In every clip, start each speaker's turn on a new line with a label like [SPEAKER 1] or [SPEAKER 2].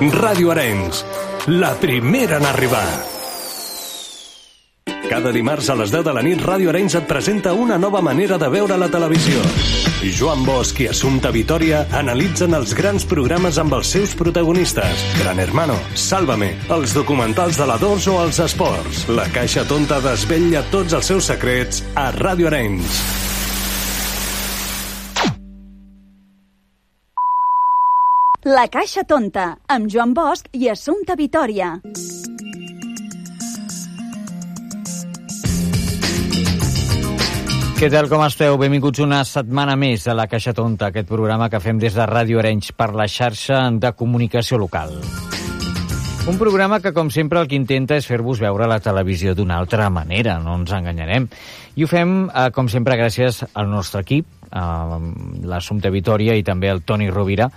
[SPEAKER 1] Ràdio Arenys, la primera en arribar. Cada dimarts a les 10 de la nit, Ràdio Arenys et presenta una nova manera de veure la televisió. Joan Bosch i Assumpta Vitoria analitzen els grans programes amb els seus protagonistes. Gran Hermano, Sálvame, els documentals de la Dors o els esports. La Caixa Tonta desvetlla tots els seus secrets a Ràdio Arenys.
[SPEAKER 2] La Caixa Tonta, amb Joan Bosch i Assumpta Vitoria.
[SPEAKER 3] Què tal, com esteu? Benvinguts una setmana més a la Caixa Tonta, aquest programa que fem des de Ràdio Arenys per la xarxa de comunicació local. Un programa que, com sempre, el que intenta és fer-vos veure la televisió d'una altra manera, no ens enganyarem. I ho fem, eh, com sempre, gràcies al nostre equip, eh, l'Assumpte Vitoria i també el Toni Rovira,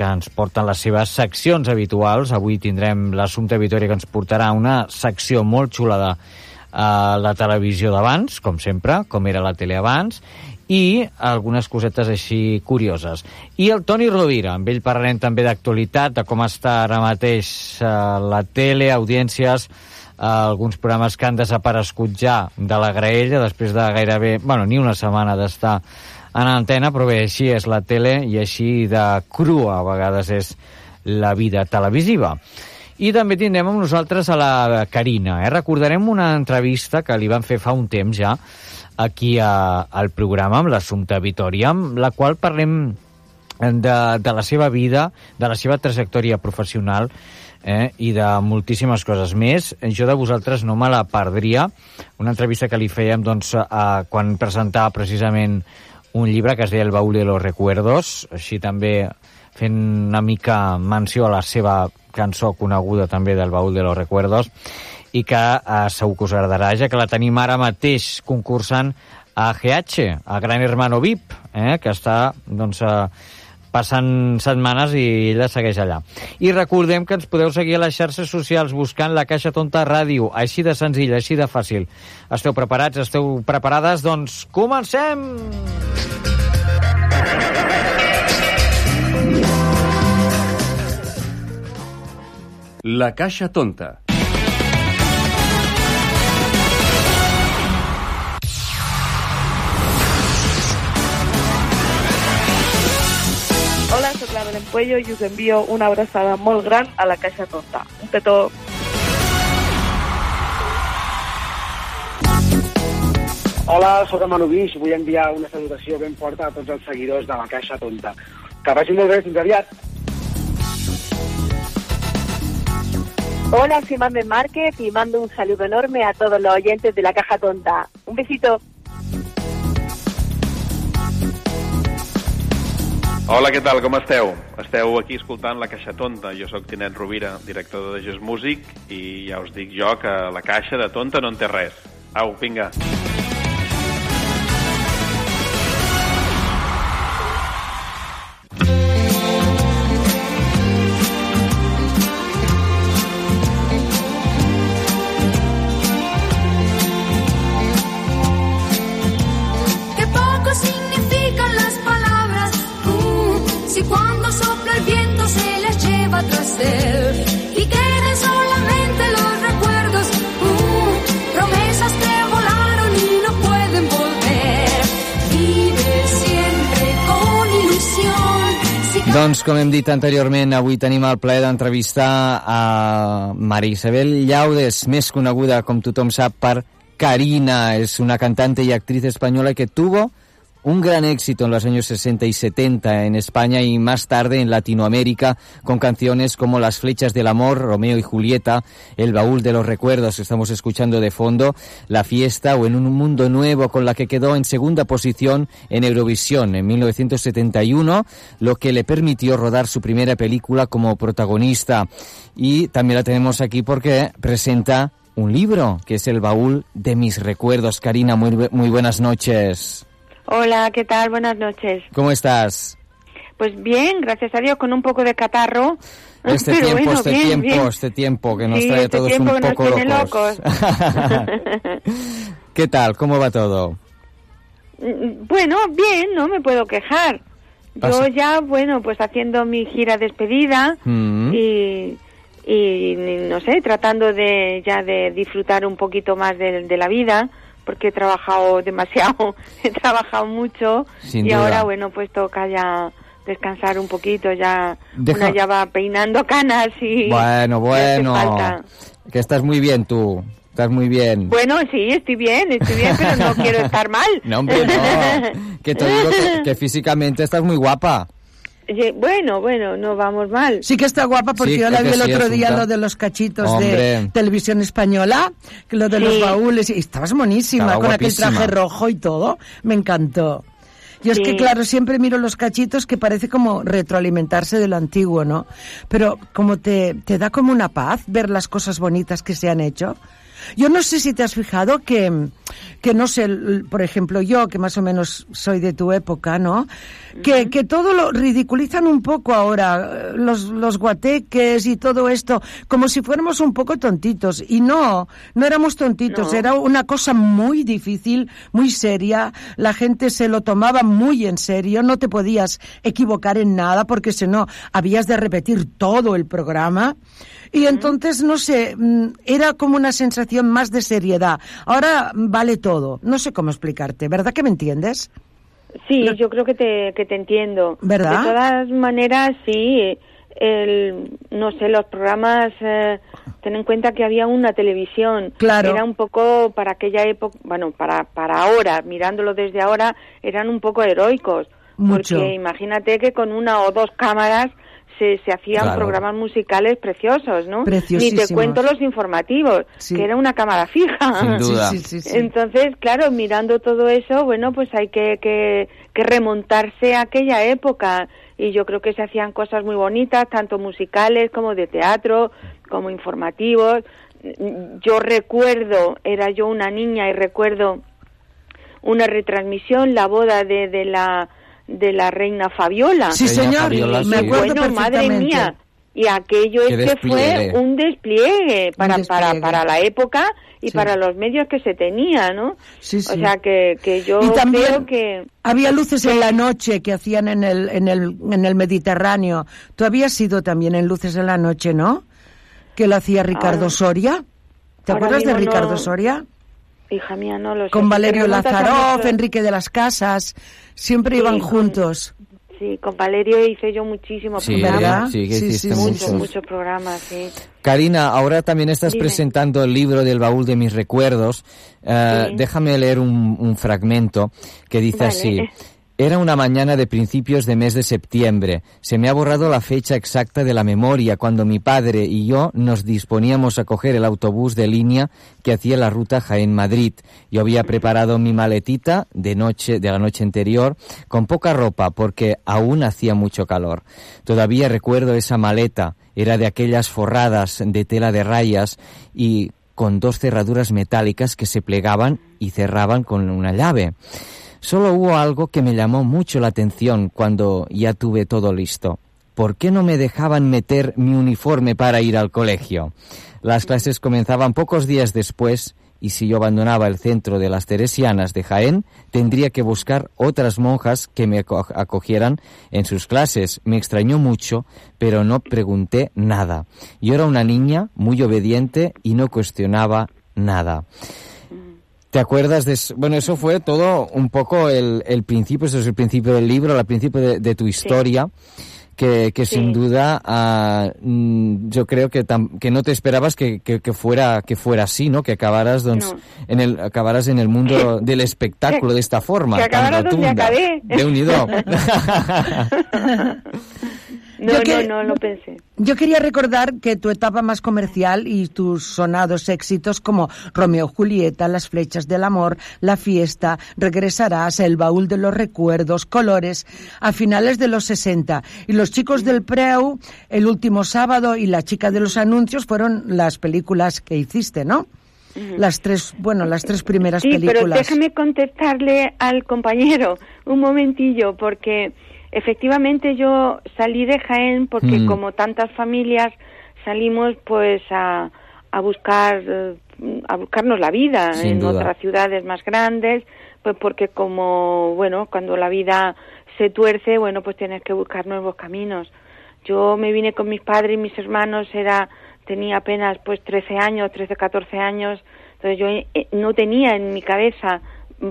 [SPEAKER 3] que ens porten les seves seccions habituals. Avui tindrem l'Assumpte Vitoria que ens portarà una secció molt xula de a la televisió d'abans, com sempre, com era la tele abans, i algunes cosetes així curioses. I el Toni Rovira, amb ell parlarem també d'actualitat, de com està ara mateix eh, la tele, audiències, eh, alguns programes que han desaparegut ja de la graella després de gairebé, bueno, ni una setmana d'estar en antena, però bé, així és la tele i així de crua a vegades és la vida televisiva. I també tindrem amb nosaltres a la Carina. Eh? Recordarem una entrevista que li van fer fa un temps ja aquí a, al programa amb l'Assumpte Vitoria, amb la qual parlem de, de la seva vida, de la seva trajectòria professional eh, i de moltíssimes coses més. Jo de vosaltres no me la perdria. Una entrevista que li fèiem doncs, a, quan presentava precisament un llibre que es deia El baúl de los recuerdos, així també fent una mica menció a la seva cançó coneguda també del baúl de los recuerdos i que eh, segur que us agradarà, ja que la tenim ara mateix concursant a GH, a Gran Hermano VIP, eh, que està doncs, eh, passant setmanes i ella segueix allà. I recordem que ens podeu seguir a les xarxes socials buscant la Caixa Tonta Ràdio, així de senzill, així de fàcil. Esteu preparats? Esteu preparades? Doncs comencem!
[SPEAKER 1] La Caixa Tonta.
[SPEAKER 4] Belén Puello i us envio una abraçada molt gran a la Caixa Tonta. Un petó.
[SPEAKER 5] Hola, sóc el Manu Guix, vull enviar una salutació ben forta a tots els seguidors de la Caixa Tonta. Que vagi molt bé, fins aviat.
[SPEAKER 6] Hola, soy Mamen Márquez y mando un saludo enorme a todos los oyentes de la Caja Tonta. Un besito.
[SPEAKER 7] Hola, què tal? Com esteu? Esteu aquí escoltant La Caixa Tonta. Jo sóc Tinet Rovira, director de Just Music, i ja us dic jo que la caixa de tonta no en té res. Au, vinga.
[SPEAKER 8] Qué si cuando sopla el viento se las lleva tras él y queden solamente los recuerdos, uh, promesas que volaron y no pueden volver. Vive siempre con ilusión. Si
[SPEAKER 3] Doncs, com hem dit anteriorment, avui tenim el plaer d'entrevistar a Maria Isabel Llaudes, més coneguda, com tothom sap, per Karina. Es una cantante y actriz española que tuvo un gran éxito en los años 60 y 70 en España y más tarde en Latinoamérica con canciones como Las flechas del amor, Romeo y Julieta, El baúl de los recuerdos que estamos escuchando de fondo, La fiesta o En un mundo nuevo con la que quedó en segunda posición en Eurovisión en 1971, lo que le permitió rodar su primera película como protagonista. Y también la tenemos aquí porque presenta un libro que es El baúl de mis recuerdos. Karina, muy, muy buenas noches.
[SPEAKER 6] Hola, ¿qué tal? Buenas noches.
[SPEAKER 3] ¿Cómo estás?
[SPEAKER 6] Pues bien, gracias a Dios, con un poco de catarro.
[SPEAKER 3] Este
[SPEAKER 6] Pero
[SPEAKER 3] tiempo,
[SPEAKER 6] bueno,
[SPEAKER 3] este
[SPEAKER 6] bien,
[SPEAKER 3] tiempo,
[SPEAKER 6] bien.
[SPEAKER 3] este tiempo que nos
[SPEAKER 6] Sí,
[SPEAKER 3] trae a
[SPEAKER 6] este
[SPEAKER 3] todos un poco
[SPEAKER 6] tiene
[SPEAKER 3] locos. ¿Qué tal? ¿Cómo va todo?
[SPEAKER 6] Mm, Bueno, bien, no me puedo quejar. Yo ya, bueno, pues haciendo mi gira despedida,
[SPEAKER 3] Mm.
[SPEAKER 9] y, y no sé, tratando de ya de disfrutar un poquito más de, de la vida porque he trabajado demasiado, he trabajado mucho
[SPEAKER 3] Sin
[SPEAKER 9] y
[SPEAKER 3] duda.
[SPEAKER 9] ahora bueno pues toca ya descansar un poquito, ya
[SPEAKER 3] Deja-
[SPEAKER 9] una ya va peinando canas y
[SPEAKER 3] Bueno, bueno.
[SPEAKER 9] falta.
[SPEAKER 3] Que estás muy bien tú. Estás muy bien.
[SPEAKER 9] Bueno, sí, estoy bien, estoy bien, pero no quiero estar mal.
[SPEAKER 3] No, hombre, no. Que te digo que, que físicamente estás muy guapa.
[SPEAKER 9] Bueno, bueno, no vamos mal.
[SPEAKER 10] Sí que está guapa porque
[SPEAKER 3] Sí,
[SPEAKER 10] yo la vi el
[SPEAKER 3] sí,
[SPEAKER 10] otro día lo de los cachitos de
[SPEAKER 3] Hombre.
[SPEAKER 10] televisión española, lo de
[SPEAKER 9] Sí.
[SPEAKER 10] los baúles, y estabas monísima
[SPEAKER 3] Estaba
[SPEAKER 10] con aquel traje rojo y todo, me encantó. Yo es que, claro, siempre miro los cachitos que parece como retroalimentarse de lo antiguo, ¿no? Pero como te, te da como una paz ver las cosas bonitas que se han hecho. Yo no sé si te has fijado que, que no sé, por ejemplo, yo, que más o menos soy de tu época, ¿no? Que, que todo lo ridiculizan un poco ahora, eh, los, los guateques y todo esto, como si fuéramos un poco tontitos. Y no, no éramos tontitos,
[SPEAKER 9] No.
[SPEAKER 10] era una cosa muy difícil, muy seria, la gente se lo tomaba muy en serio, no te podías equivocar en nada porque si no, habías de repetir todo el programa. Y entonces, no sé, mm, era como una sensación más de seriedad. Ahora vale todo. No sé cómo explicarte, ¿verdad que me entiendes?
[SPEAKER 9] Sí, yo creo que te, que te entiendo.
[SPEAKER 10] ¿Verdad?
[SPEAKER 9] De todas maneras, sí. El, no sé, los programas, eh, ten en cuenta que había una televisión.
[SPEAKER 10] Claro.
[SPEAKER 9] Era un poco para aquella época, bueno, para, para ahora, mirándolo desde ahora, eran un poco heroicos.
[SPEAKER 10] Mucho.
[SPEAKER 9] Porque imagínate que con una o dos cámaras se, se hacían
[SPEAKER 3] Claro.
[SPEAKER 9] programas musicales preciosos, ¿no? Ni te cuento los informativos,
[SPEAKER 10] Sí.
[SPEAKER 9] que era una cámara fija.
[SPEAKER 3] Sin duda.
[SPEAKER 10] Sí, sí, sí, sí.
[SPEAKER 9] Entonces, claro, mirando todo eso, bueno, pues hay que, que, que remontarse a aquella época. Y yo creo que se hacían cosas muy bonitas, tanto musicales como de teatro, como informativos. Yo recuerdo, era yo una niña y recuerdo una retransmisión, la boda de, de la de la reina Fabiola.
[SPEAKER 10] Sí, señor,
[SPEAKER 3] Fabiola,
[SPEAKER 10] me
[SPEAKER 3] sí.
[SPEAKER 10] acuerdo
[SPEAKER 9] bueno, madre mía. Y aquello
[SPEAKER 3] Qué
[SPEAKER 9] es que fue un despliegue para,
[SPEAKER 10] despliegue.
[SPEAKER 9] para, para la época y
[SPEAKER 10] Sí.
[SPEAKER 9] para los medios que se tenía, ¿no?
[SPEAKER 10] Sí, sí.
[SPEAKER 9] O sea que, que yo
[SPEAKER 10] Y también
[SPEAKER 9] creo que...
[SPEAKER 10] había luces en la noche que hacían en el, en el, en el Mediterráneo. Tú habías ido también en luces en la noche, ¿no? Que lo hacía Ricardo
[SPEAKER 9] Ahora-
[SPEAKER 10] Soria. ¿Te
[SPEAKER 9] ahora
[SPEAKER 10] acuerdas de Ricardo
[SPEAKER 9] no-
[SPEAKER 10] Soria?
[SPEAKER 9] Hija mía, no lo sé.
[SPEAKER 10] Con Valerio
[SPEAKER 9] nuestro-
[SPEAKER 10] Enrique de las Casas. Siempre
[SPEAKER 9] Sí,
[SPEAKER 10] iban
[SPEAKER 9] con-
[SPEAKER 10] juntos.
[SPEAKER 9] Sí, con Valerio hice yo muchísimos
[SPEAKER 3] Sí,
[SPEAKER 9] programas.
[SPEAKER 10] ¿verdad?
[SPEAKER 3] sí, que
[SPEAKER 10] Sí,
[SPEAKER 3] hiciste
[SPEAKER 10] sí, sí,
[SPEAKER 3] muchos.
[SPEAKER 9] Muchos, muchos programas, sí.
[SPEAKER 3] Karina, ahora también estás
[SPEAKER 9] Dime.
[SPEAKER 3] presentando el libro del baúl de mis recuerdos.
[SPEAKER 9] Sí.
[SPEAKER 3] Déjame leer un, un fragmento que dice
[SPEAKER 9] Vale.
[SPEAKER 3] así. Era una mañana de principios de mes de septiembre. Se me ha borrado la fecha exacta de la memoria cuando mi padre y yo nos disponíamos a coger el autobús de línea que hacía la ruta Jaén-Madrid. Yo había preparado mi maletita de noche, de la noche anterior, con poca ropa porque aún hacía mucho calor. Todavía recuerdo esa maleta. Era de aquellas forradas de tela de rayas y con dos cerraduras metálicas que se plegaban y cerraban con una llave. Solo hubo algo que me llamó mucho la atención cuando ya tuve todo listo. ¿Por qué no me dejaban meter mi uniforme para ir al colegio? Las clases comenzaban pocos días después y si yo abandonaba el centro de las Teresianas de Jaén, tendría que buscar otras monjas que me aco- acogieran en sus clases. Me extrañó mucho, pero no pregunté nada. Yo era una niña muy obediente y no cuestionaba nada. ¿Te acuerdas de eso? Bueno, eso fue todo un poco el, el principio, eso es el principio del libro, el principio de, de tu historia, que, que
[SPEAKER 9] Sí.
[SPEAKER 3] sin duda mm, yo creo que, tam- que no te esperabas que, que, que fuera que fuera así, ¿no? Que acabaras, doncs,
[SPEAKER 9] No.
[SPEAKER 3] en el, acabaras en el mundo del espectáculo de esta forma.
[SPEAKER 9] que
[SPEAKER 3] tan
[SPEAKER 9] acabara donde
[SPEAKER 3] rotunda.
[SPEAKER 9] acabé.
[SPEAKER 3] Déu-n'hi-do.
[SPEAKER 9] No,
[SPEAKER 10] Yo que-
[SPEAKER 9] no, no lo pensé.
[SPEAKER 10] Yo quería recordar que tu etapa más comercial y tus sonados éxitos como Romeo Julieta, Las flechas del amor, La fiesta, Regresarás, El baúl de los recuerdos, Colores, a finales de los 60. Y Los chicos del Preu, El último sábado y La chica de los anuncios fueron las películas que hiciste, ¿no? Las tres, bueno, las tres primeras
[SPEAKER 9] Sí, pero
[SPEAKER 10] películas.
[SPEAKER 9] déjame contestarle al compañero un momentillo, porque efectivamente yo salí de Jaén porque
[SPEAKER 3] Mm.
[SPEAKER 9] como tantas familias salimos pues a, a buscar eh, a buscarnos la vida
[SPEAKER 3] Sin
[SPEAKER 9] en
[SPEAKER 3] duda.
[SPEAKER 9] otras ciudades más grandes, pues porque como bueno cuando la vida se tuerce, bueno pues tienes que buscar nuevos caminos. Yo me vine con mis padres y mis hermanos, era tenía apenas pues 13 años, 13, 14 años, entonces yo eh, no tenía en mi cabeza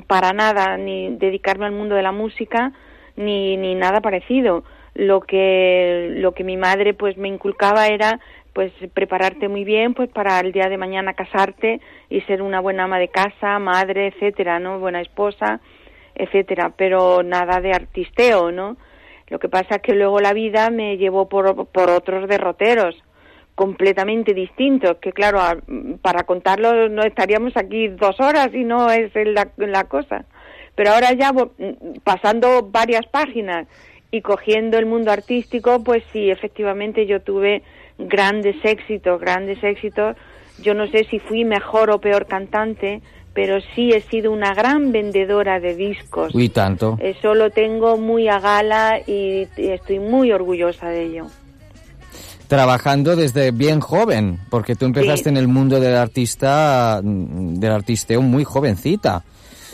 [SPEAKER 9] para nada ni dedicarme al mundo de la música ni, ni nada parecido. Lo que, lo que mi madre pues me inculcaba era pues prepararte muy bien pues para el día de mañana casarte y ser una buena ama de casa, madre, etcétera, ¿no? Buena esposa, etcétera, pero nada de artisteo, ¿no? Lo que pasa es que luego la vida me llevó por, por otros derroteros completamente distintos, que claro, para contarlo no estaríamos aquí dos horas y no es la cosa. Pero ahora ya vo- pasando varias páginas y cogiendo el mundo artístico, pues sí, efectivamente yo tuve grandes éxitos, grandes éxitos. Yo no sé si fui mejor o peor cantante, pero sí he sido una gran vendedora de discos.
[SPEAKER 3] Uy, tanto.
[SPEAKER 9] Eso lo tengo muy a gala y y estoy muy orgullosa de ello.
[SPEAKER 3] Trabajando desde bien joven, porque tú empezaste
[SPEAKER 9] Sí.
[SPEAKER 3] en el mundo del artista, mm, del artisteo muy jovencita,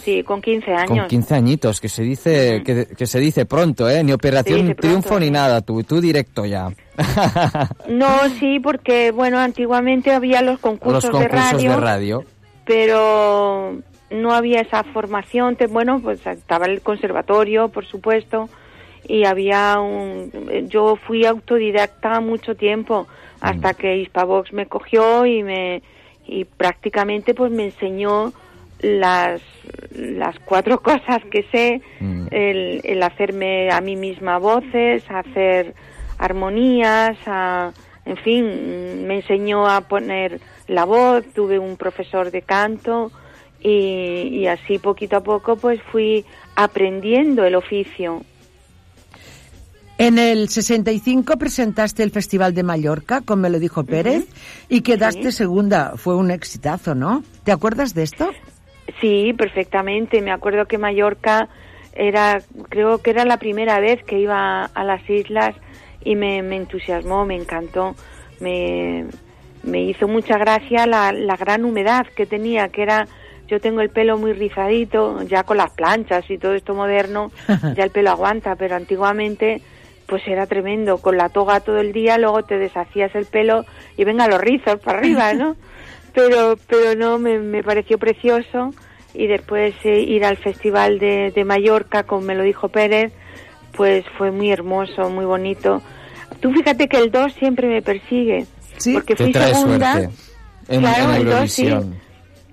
[SPEAKER 9] Sí, con 15 años.
[SPEAKER 3] con 15 añitos, que se dice, que, que se dice pronto, ¿eh? Ni operación triunfo
[SPEAKER 9] pronto,
[SPEAKER 3] ni nada, tú, tú directo ya.
[SPEAKER 9] No, sí, porque bueno, antiguamente había los concursos,
[SPEAKER 3] Los concursos
[SPEAKER 9] de, radio,
[SPEAKER 3] de radio.
[SPEAKER 9] pero no había esa formación. Te- Bueno, pues estaba el conservatorio, por supuesto, y había un. Yo fui autodidacta mucho tiempo hasta que Hispavox me cogió y me y prácticamente pues me enseñó las las cuatro cosas que sé el, el hacerme a mí misma voces hacer armonías a, en fin me enseñó a poner la voz tuve un profesor de canto y, y así poquito a poco pues fui aprendiendo el oficio
[SPEAKER 10] En el 65 presentaste el Festival de Mallorca, con Me lo dijo Pérez, y quedaste segunda. Fue un exitazo, ¿no? ¿Te acuerdas de esto?
[SPEAKER 9] Sí, perfectamente. Me acuerdo que Mallorca era, creo que era la primera vez que iba a las islas y me, me entusiasmó, me encantó. Me, me hizo mucha gracia la, la gran humedad que tenía, que era, yo tengo el pelo muy rizadito, ya con las planchas y todo esto moderno, ya el pelo aguanta, pero antiguamente pues era tremendo, con la toga todo el día, luego te deshacías el pelo y venga los rizos para arriba, ¿no? pero pero no me, me pareció precioso y después eh, ir al festival de, de Mallorca con me lo dijo Pérez pues fue muy hermoso muy bonito tú fíjate que el 2 siempre me persigue porque
[SPEAKER 3] Te
[SPEAKER 9] fui
[SPEAKER 3] trae
[SPEAKER 9] segunda.
[SPEAKER 3] En,
[SPEAKER 9] claro,
[SPEAKER 3] en
[SPEAKER 9] el dos, sí.
[SPEAKER 3] Eurovisión.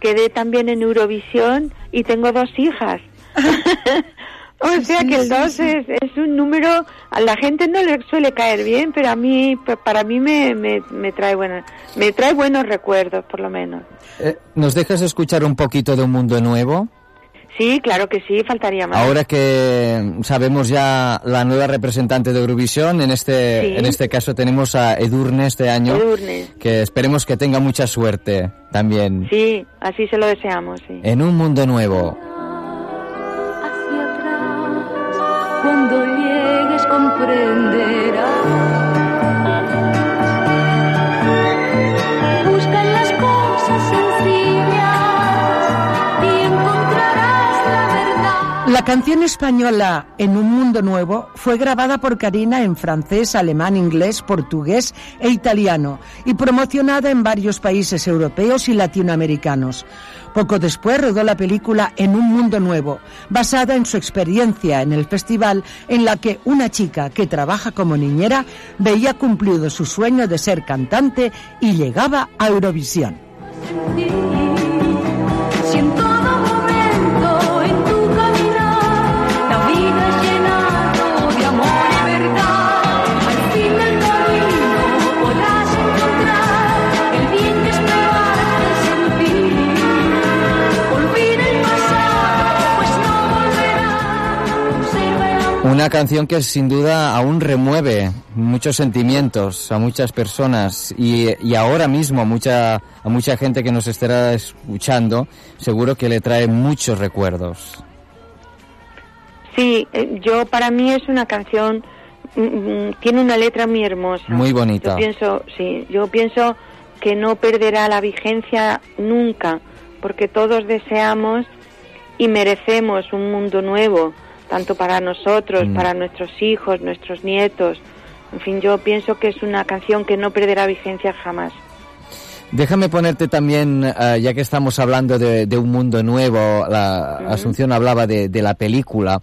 [SPEAKER 9] quedé también en Eurovisión y tengo dos hijas o sea que el 2 es, es un número a la gente no le suele caer bien pero a mí para mí me, me, me trae buena, me trae buenos recuerdos por lo menos
[SPEAKER 3] Eh, ¿Nos dejas escuchar un poquito de Un Mundo Nuevo?
[SPEAKER 9] Sí, claro que sí, faltaría más.
[SPEAKER 3] Ahora que sabemos ya la nueva representante de Eurovisión, en este,
[SPEAKER 9] Sí.
[SPEAKER 3] en este caso tenemos a Edurne este año,
[SPEAKER 9] Edurne.
[SPEAKER 3] que esperemos que tenga mucha suerte también.
[SPEAKER 9] Sí, así se lo deseamos, sí.
[SPEAKER 3] En un mundo nuevo.
[SPEAKER 8] Comprenderás. Busca en las cosas sencillas y encontrarás la verdad.
[SPEAKER 10] La canción española En un mundo nuevo fue grabada por Karina en francés, alemán, inglés, portugués e italiano y promocionada en varios países europeos y latinoamericanos. Poco después rodó la película En un mundo nuevo, basada en su experiencia en el festival en la que una chica que trabaja como niñera veía cumplido su sueño de ser cantante y llegaba a Eurovisión.
[SPEAKER 3] Una canción que sin duda aún remueve muchos sentimientos a muchas personas y, y ahora mismo a mucha, a mucha gente que nos estará escuchando, seguro que le trae muchos recuerdos.
[SPEAKER 9] Sí, eh, yo para mí es una canción mm, mm, tiene una letra muy hermosa.
[SPEAKER 3] Muy bonita.
[SPEAKER 9] Yo pienso, sí, yo pienso que no perderá la vigencia nunca, porque todos deseamos y merecemos un mundo nuevo, tanto para nosotros,
[SPEAKER 3] Mm.
[SPEAKER 9] para nuestros hijos, nuestros nietos, En fin, yo pienso que es una canción que no perderá vigencia jamás.
[SPEAKER 3] Déjame ponerte también, eh, ya que estamos hablando de, de un mundo nuevo, la. Asunción hablaba de, de la película.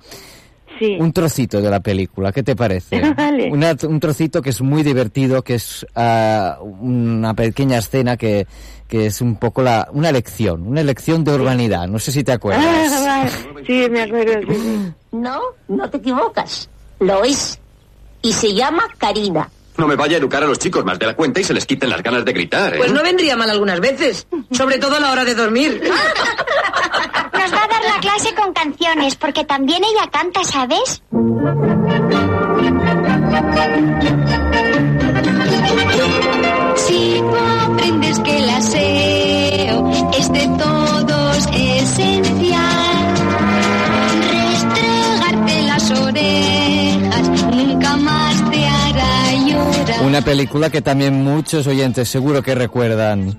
[SPEAKER 9] Sí.
[SPEAKER 3] Un trocito de la película, ¿qué te parece?
[SPEAKER 9] Vale.
[SPEAKER 3] Una- un trocito que es muy divertido, que es ah, una pequeña escena que, que es un poco la, una lección, una lección de urbanidad. No sé si te acuerdas.
[SPEAKER 9] Ah, vale. Sí, me acuerdo. sí, sí.
[SPEAKER 11] No, no te equivocas. Lo es. Y se llama Karina.
[SPEAKER 12] No me vaya a educar a los chicos más de la cuenta y se les quiten las ganas de gritar, ¿eh?
[SPEAKER 13] Pues no vendría mal algunas veces, sobre todo a la hora de dormir.
[SPEAKER 14] Nos va a dar la clase con canciones, porque también ella canta, ¿sabes?
[SPEAKER 8] Si tú aprendes que el aseo es de todos esencial,
[SPEAKER 3] Una película que también muchos oyentes seguro que recuerdan.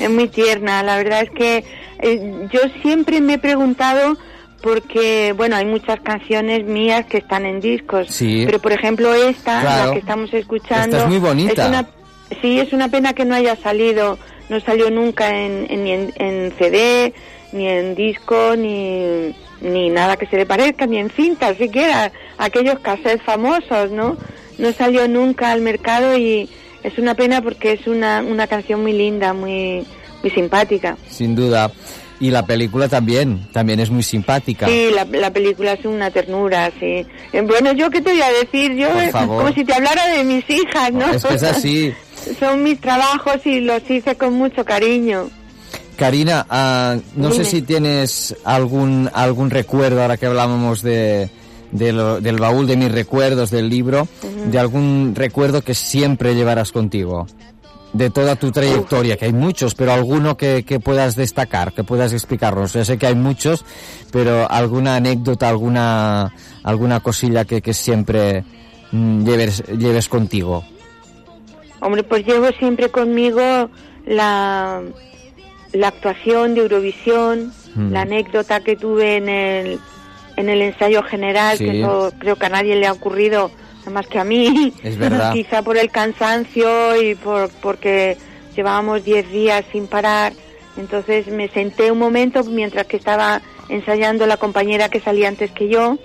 [SPEAKER 9] Es muy tierna. La verdad es que eh, yo siempre me he preguntado porque, bueno, hay muchas canciones mías que están en discos.
[SPEAKER 3] Sí.
[SPEAKER 9] Pero, por ejemplo, esta,
[SPEAKER 3] Claro.
[SPEAKER 9] la que estamos escuchando...
[SPEAKER 3] Esta es muy bonita.
[SPEAKER 9] es una- sí, es una pena que no haya salido. No salió nunca en, en- ni en, en CD, ni en disco, ni, ni nada que se le parezca, ni en cinta siquiera. Aquellos cassettes famosos, ¿no? No salió nunca al mercado y es una pena porque es una, una canción muy linda, muy, muy simpática.
[SPEAKER 3] Sin duda. Y la película también, también es muy simpática.
[SPEAKER 9] Sí, la, la película es una ternura, sí. Eh, Bueno, yo qué te voy a decir, yo eh, como si te hablara de mis hijas, ¿no?
[SPEAKER 3] Es que es así.
[SPEAKER 9] Son mis trabajos y los hice con mucho cariño.
[SPEAKER 3] Karina, ah, no sé si tienes algún algún recuerdo, ahora que hablábamos de, de lo- del baúl de mis recuerdos del libro, de algún recuerdo que siempre llevarás contigo, de toda tu trayectoria, que hay muchos, pero alguno que, que puedas destacar, que puedas explicarnos. Yo sé que hay muchos, pero alguna anécdota, alguna alguna cosilla que, que siempre mm, lleves, lleves contigo.
[SPEAKER 9] Hombre, pues llevo siempre conmigo la, la actuación de Eurovisión,
[SPEAKER 3] Mm.
[SPEAKER 9] la anécdota que tuve en el, en el ensayo general,
[SPEAKER 3] Sí.
[SPEAKER 9] que eso creo que a nadie le ha ocurrido nada más que a mí.
[SPEAKER 3] Es verdad.
[SPEAKER 9] Quizá por el cansancio y por porque llevábamos 10 días sin parar. Entonces me senté un momento mientras que estaba ensayando la compañera que salía antes que yo.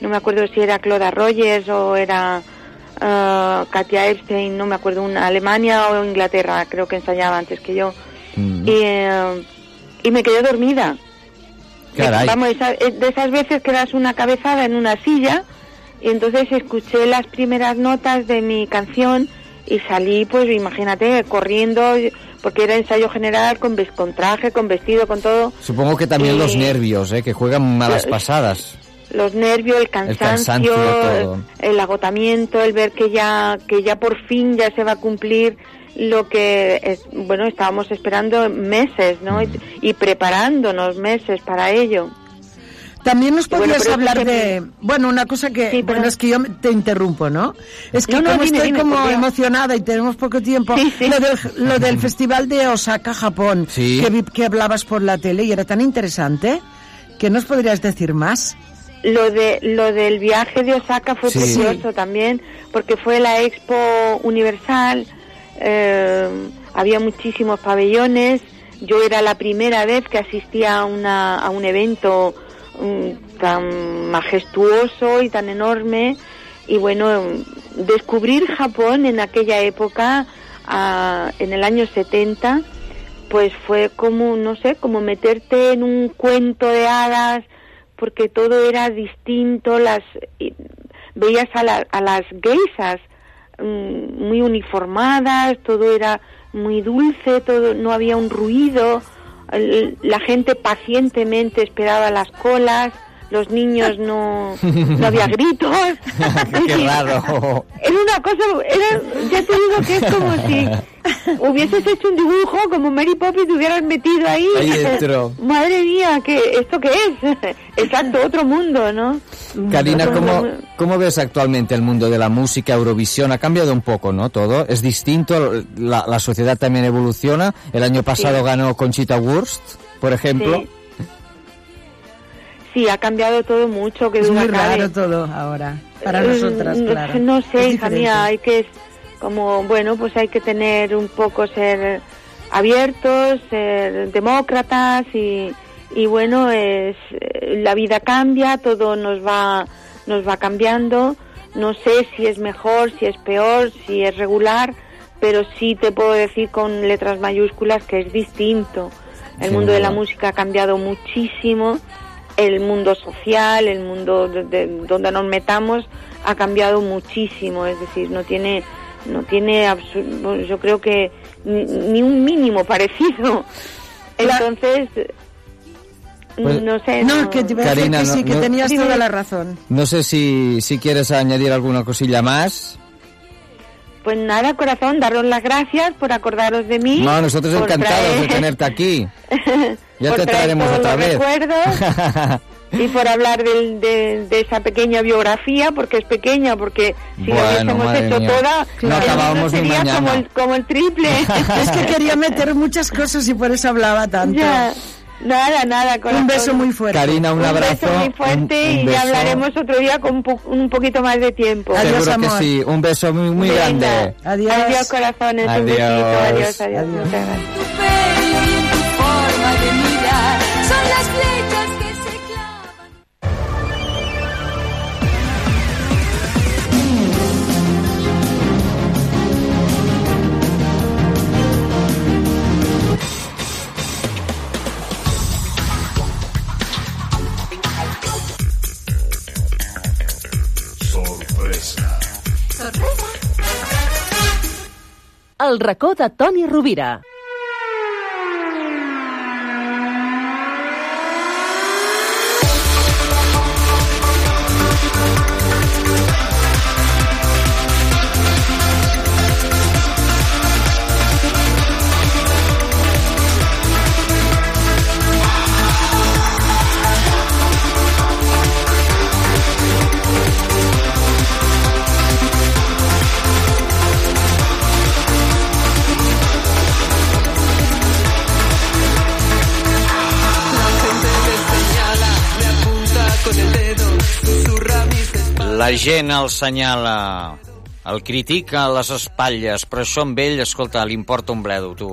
[SPEAKER 9] No me acuerdo si era Cloda Rogers o era eh, Katia Epstein, no me acuerdo, una Alemania o Inglaterra, creo que ensayaba antes que yo.
[SPEAKER 3] Mm.
[SPEAKER 9] Y, eh, y me quedé dormida.
[SPEAKER 3] Caray.
[SPEAKER 9] Vamos, esa- de esas veces que das una cabezada en una silla y entonces escuché las primeras notas de mi canción y salí, pues imagínate, corriendo, porque era ensayo general con, con traje, con vestido, con todo.
[SPEAKER 3] Supongo que también los nervios, ¿eh? que juegan malas pasadas.
[SPEAKER 9] Los nervios, el cansancio,
[SPEAKER 3] cansancio, todo.
[SPEAKER 9] el agotamiento, el ver que ya, que ya por fin ya se va a cumplir lo que, es, bueno, estábamos esperando meses, ¿no? Y, y preparándonos meses para ello.
[SPEAKER 10] También nos
[SPEAKER 9] Bueno,
[SPEAKER 10] podrías
[SPEAKER 9] pero
[SPEAKER 10] hablar de, bueno, una cosa que,
[SPEAKER 9] Sí,
[SPEAKER 10] bueno,
[SPEAKER 9] pero-
[SPEAKER 10] es que yo me- te interrumpo, ¿no? Es que
[SPEAKER 9] No, no,
[SPEAKER 10] como
[SPEAKER 9] dime,
[SPEAKER 10] estoy
[SPEAKER 9] dime,
[SPEAKER 10] como emocionada y tenemos poco tiempo, Lo, del, lo del festival de Osaka, Japón,
[SPEAKER 3] Sí.
[SPEAKER 10] que, vi- que hablabas por la tele y era tan interesante, ¿qué nos podrías decir más?
[SPEAKER 9] Lo de lo del viaje de Osaka fue
[SPEAKER 10] Sí.
[SPEAKER 9] precioso también, porque fue la Expo Universal, eh, había muchísimos pabellones, yo era la primera vez que asistía a, una, a un evento mm, tan majestuoso y tan enorme, y bueno, descubrir Japón en aquella época, ah, en el año 70, pues fue como, no sé, como meterte en un cuento de hadas, porque todo era distinto, las veías a, la- a las geisas muy uniformadas, todo era muy dulce, todo no había un ruido, la gente pacientemente esperaba las colas, los niños no, no había gritos.
[SPEAKER 3] Qué raro.
[SPEAKER 9] Era una cosa, era, ya te digo que es como si hubieses hecho un dibujo como Mary Poppins te hubieras metido ahí.
[SPEAKER 3] Ahí dentro.
[SPEAKER 9] Madre mía, ¿qué, ¿esto qué es? Exacto, otro mundo, ¿no?
[SPEAKER 3] Karina, ¿cómo. ¿cómo ves actualmente el mundo de la música, Eurovisión? Ha cambiado un poco, ¿no? Todo es distinto, la, la sociedad también evoluciona. El año pasado
[SPEAKER 9] Sí.
[SPEAKER 3] ganó Conchita Wurst, por ejemplo.
[SPEAKER 9] Sí. Sí, ha cambiado todo mucho, que
[SPEAKER 10] Es muy raro todo ahora. Para nosotras,
[SPEAKER 9] Eh,
[SPEAKER 10] claro.
[SPEAKER 9] No sé, hija mía, hay que, como, bueno, pues hay que tener un poco, ser abiertos, ser demócratas y, y bueno, es, eh, la vida cambia, todo nos va, nos va cambiando. No sé si es mejor, si es peor, si es regular, pero sí te puedo decir con letras mayúsculas que es distinto. El mundo de la música ha cambiado muchísimo, el mundo social, el mundo de- de- donde nos metamos ha cambiado muchísimo, es decir, no tiene, no tiene, yo creo que ni, ni un mínimo parecido. Entonces,
[SPEAKER 15] Pues-
[SPEAKER 9] no sé.
[SPEAKER 10] No, que te a decir
[SPEAKER 15] Karina,
[SPEAKER 10] que sí,
[SPEAKER 15] no-
[SPEAKER 10] que
[SPEAKER 15] no-
[SPEAKER 10] tenías toda la razón.
[SPEAKER 15] No sé si, si quieres añadir alguna cosilla más.
[SPEAKER 9] Pues nada, corazón, daros las gracias por acordaros de mí.
[SPEAKER 15] No, nosotros encantados
[SPEAKER 9] traer-
[SPEAKER 15] de tenerte aquí. Ya
[SPEAKER 9] por
[SPEAKER 15] te
[SPEAKER 9] traer
[SPEAKER 15] traeremos
[SPEAKER 9] todos
[SPEAKER 15] otra
[SPEAKER 9] los
[SPEAKER 15] vez.
[SPEAKER 9] recuerdos y por hablar del- de, de esa pequeña biografía, porque es pequeña, porque si
[SPEAKER 15] Bueno,
[SPEAKER 9] hubiésemos
[SPEAKER 15] madre
[SPEAKER 9] hecho
[SPEAKER 15] mía.
[SPEAKER 9] toda,
[SPEAKER 15] No
[SPEAKER 9] el
[SPEAKER 15] acabábamos ni
[SPEAKER 9] sería
[SPEAKER 15] mañana.
[SPEAKER 9] como el, como el triple.
[SPEAKER 10] Es que quería meter muchas cosas y por eso hablaba tanto.
[SPEAKER 9] Ya. Nada, nada, corazón.
[SPEAKER 10] Un beso muy fuerte.
[SPEAKER 15] Karina, un abrazo.
[SPEAKER 9] beso muy fuerte
[SPEAKER 15] un- un
[SPEAKER 9] y
[SPEAKER 15] beso.
[SPEAKER 9] ya hablaremos otro día con un, po- un poquito más de tiempo.
[SPEAKER 15] Seguro que sí. Un beso muy, muy
[SPEAKER 9] Venga.
[SPEAKER 15] grande.
[SPEAKER 10] Adiós.
[SPEAKER 9] Adiós, corazones. Un
[SPEAKER 15] Adiós.
[SPEAKER 9] besito. Adiós, adiós. Muchas gracias.
[SPEAKER 16] El racó de Toni Rovira.
[SPEAKER 3] La gent el senyala, el critica a les espatlles, però això amb ell, escolta, li importa un bledo, tu.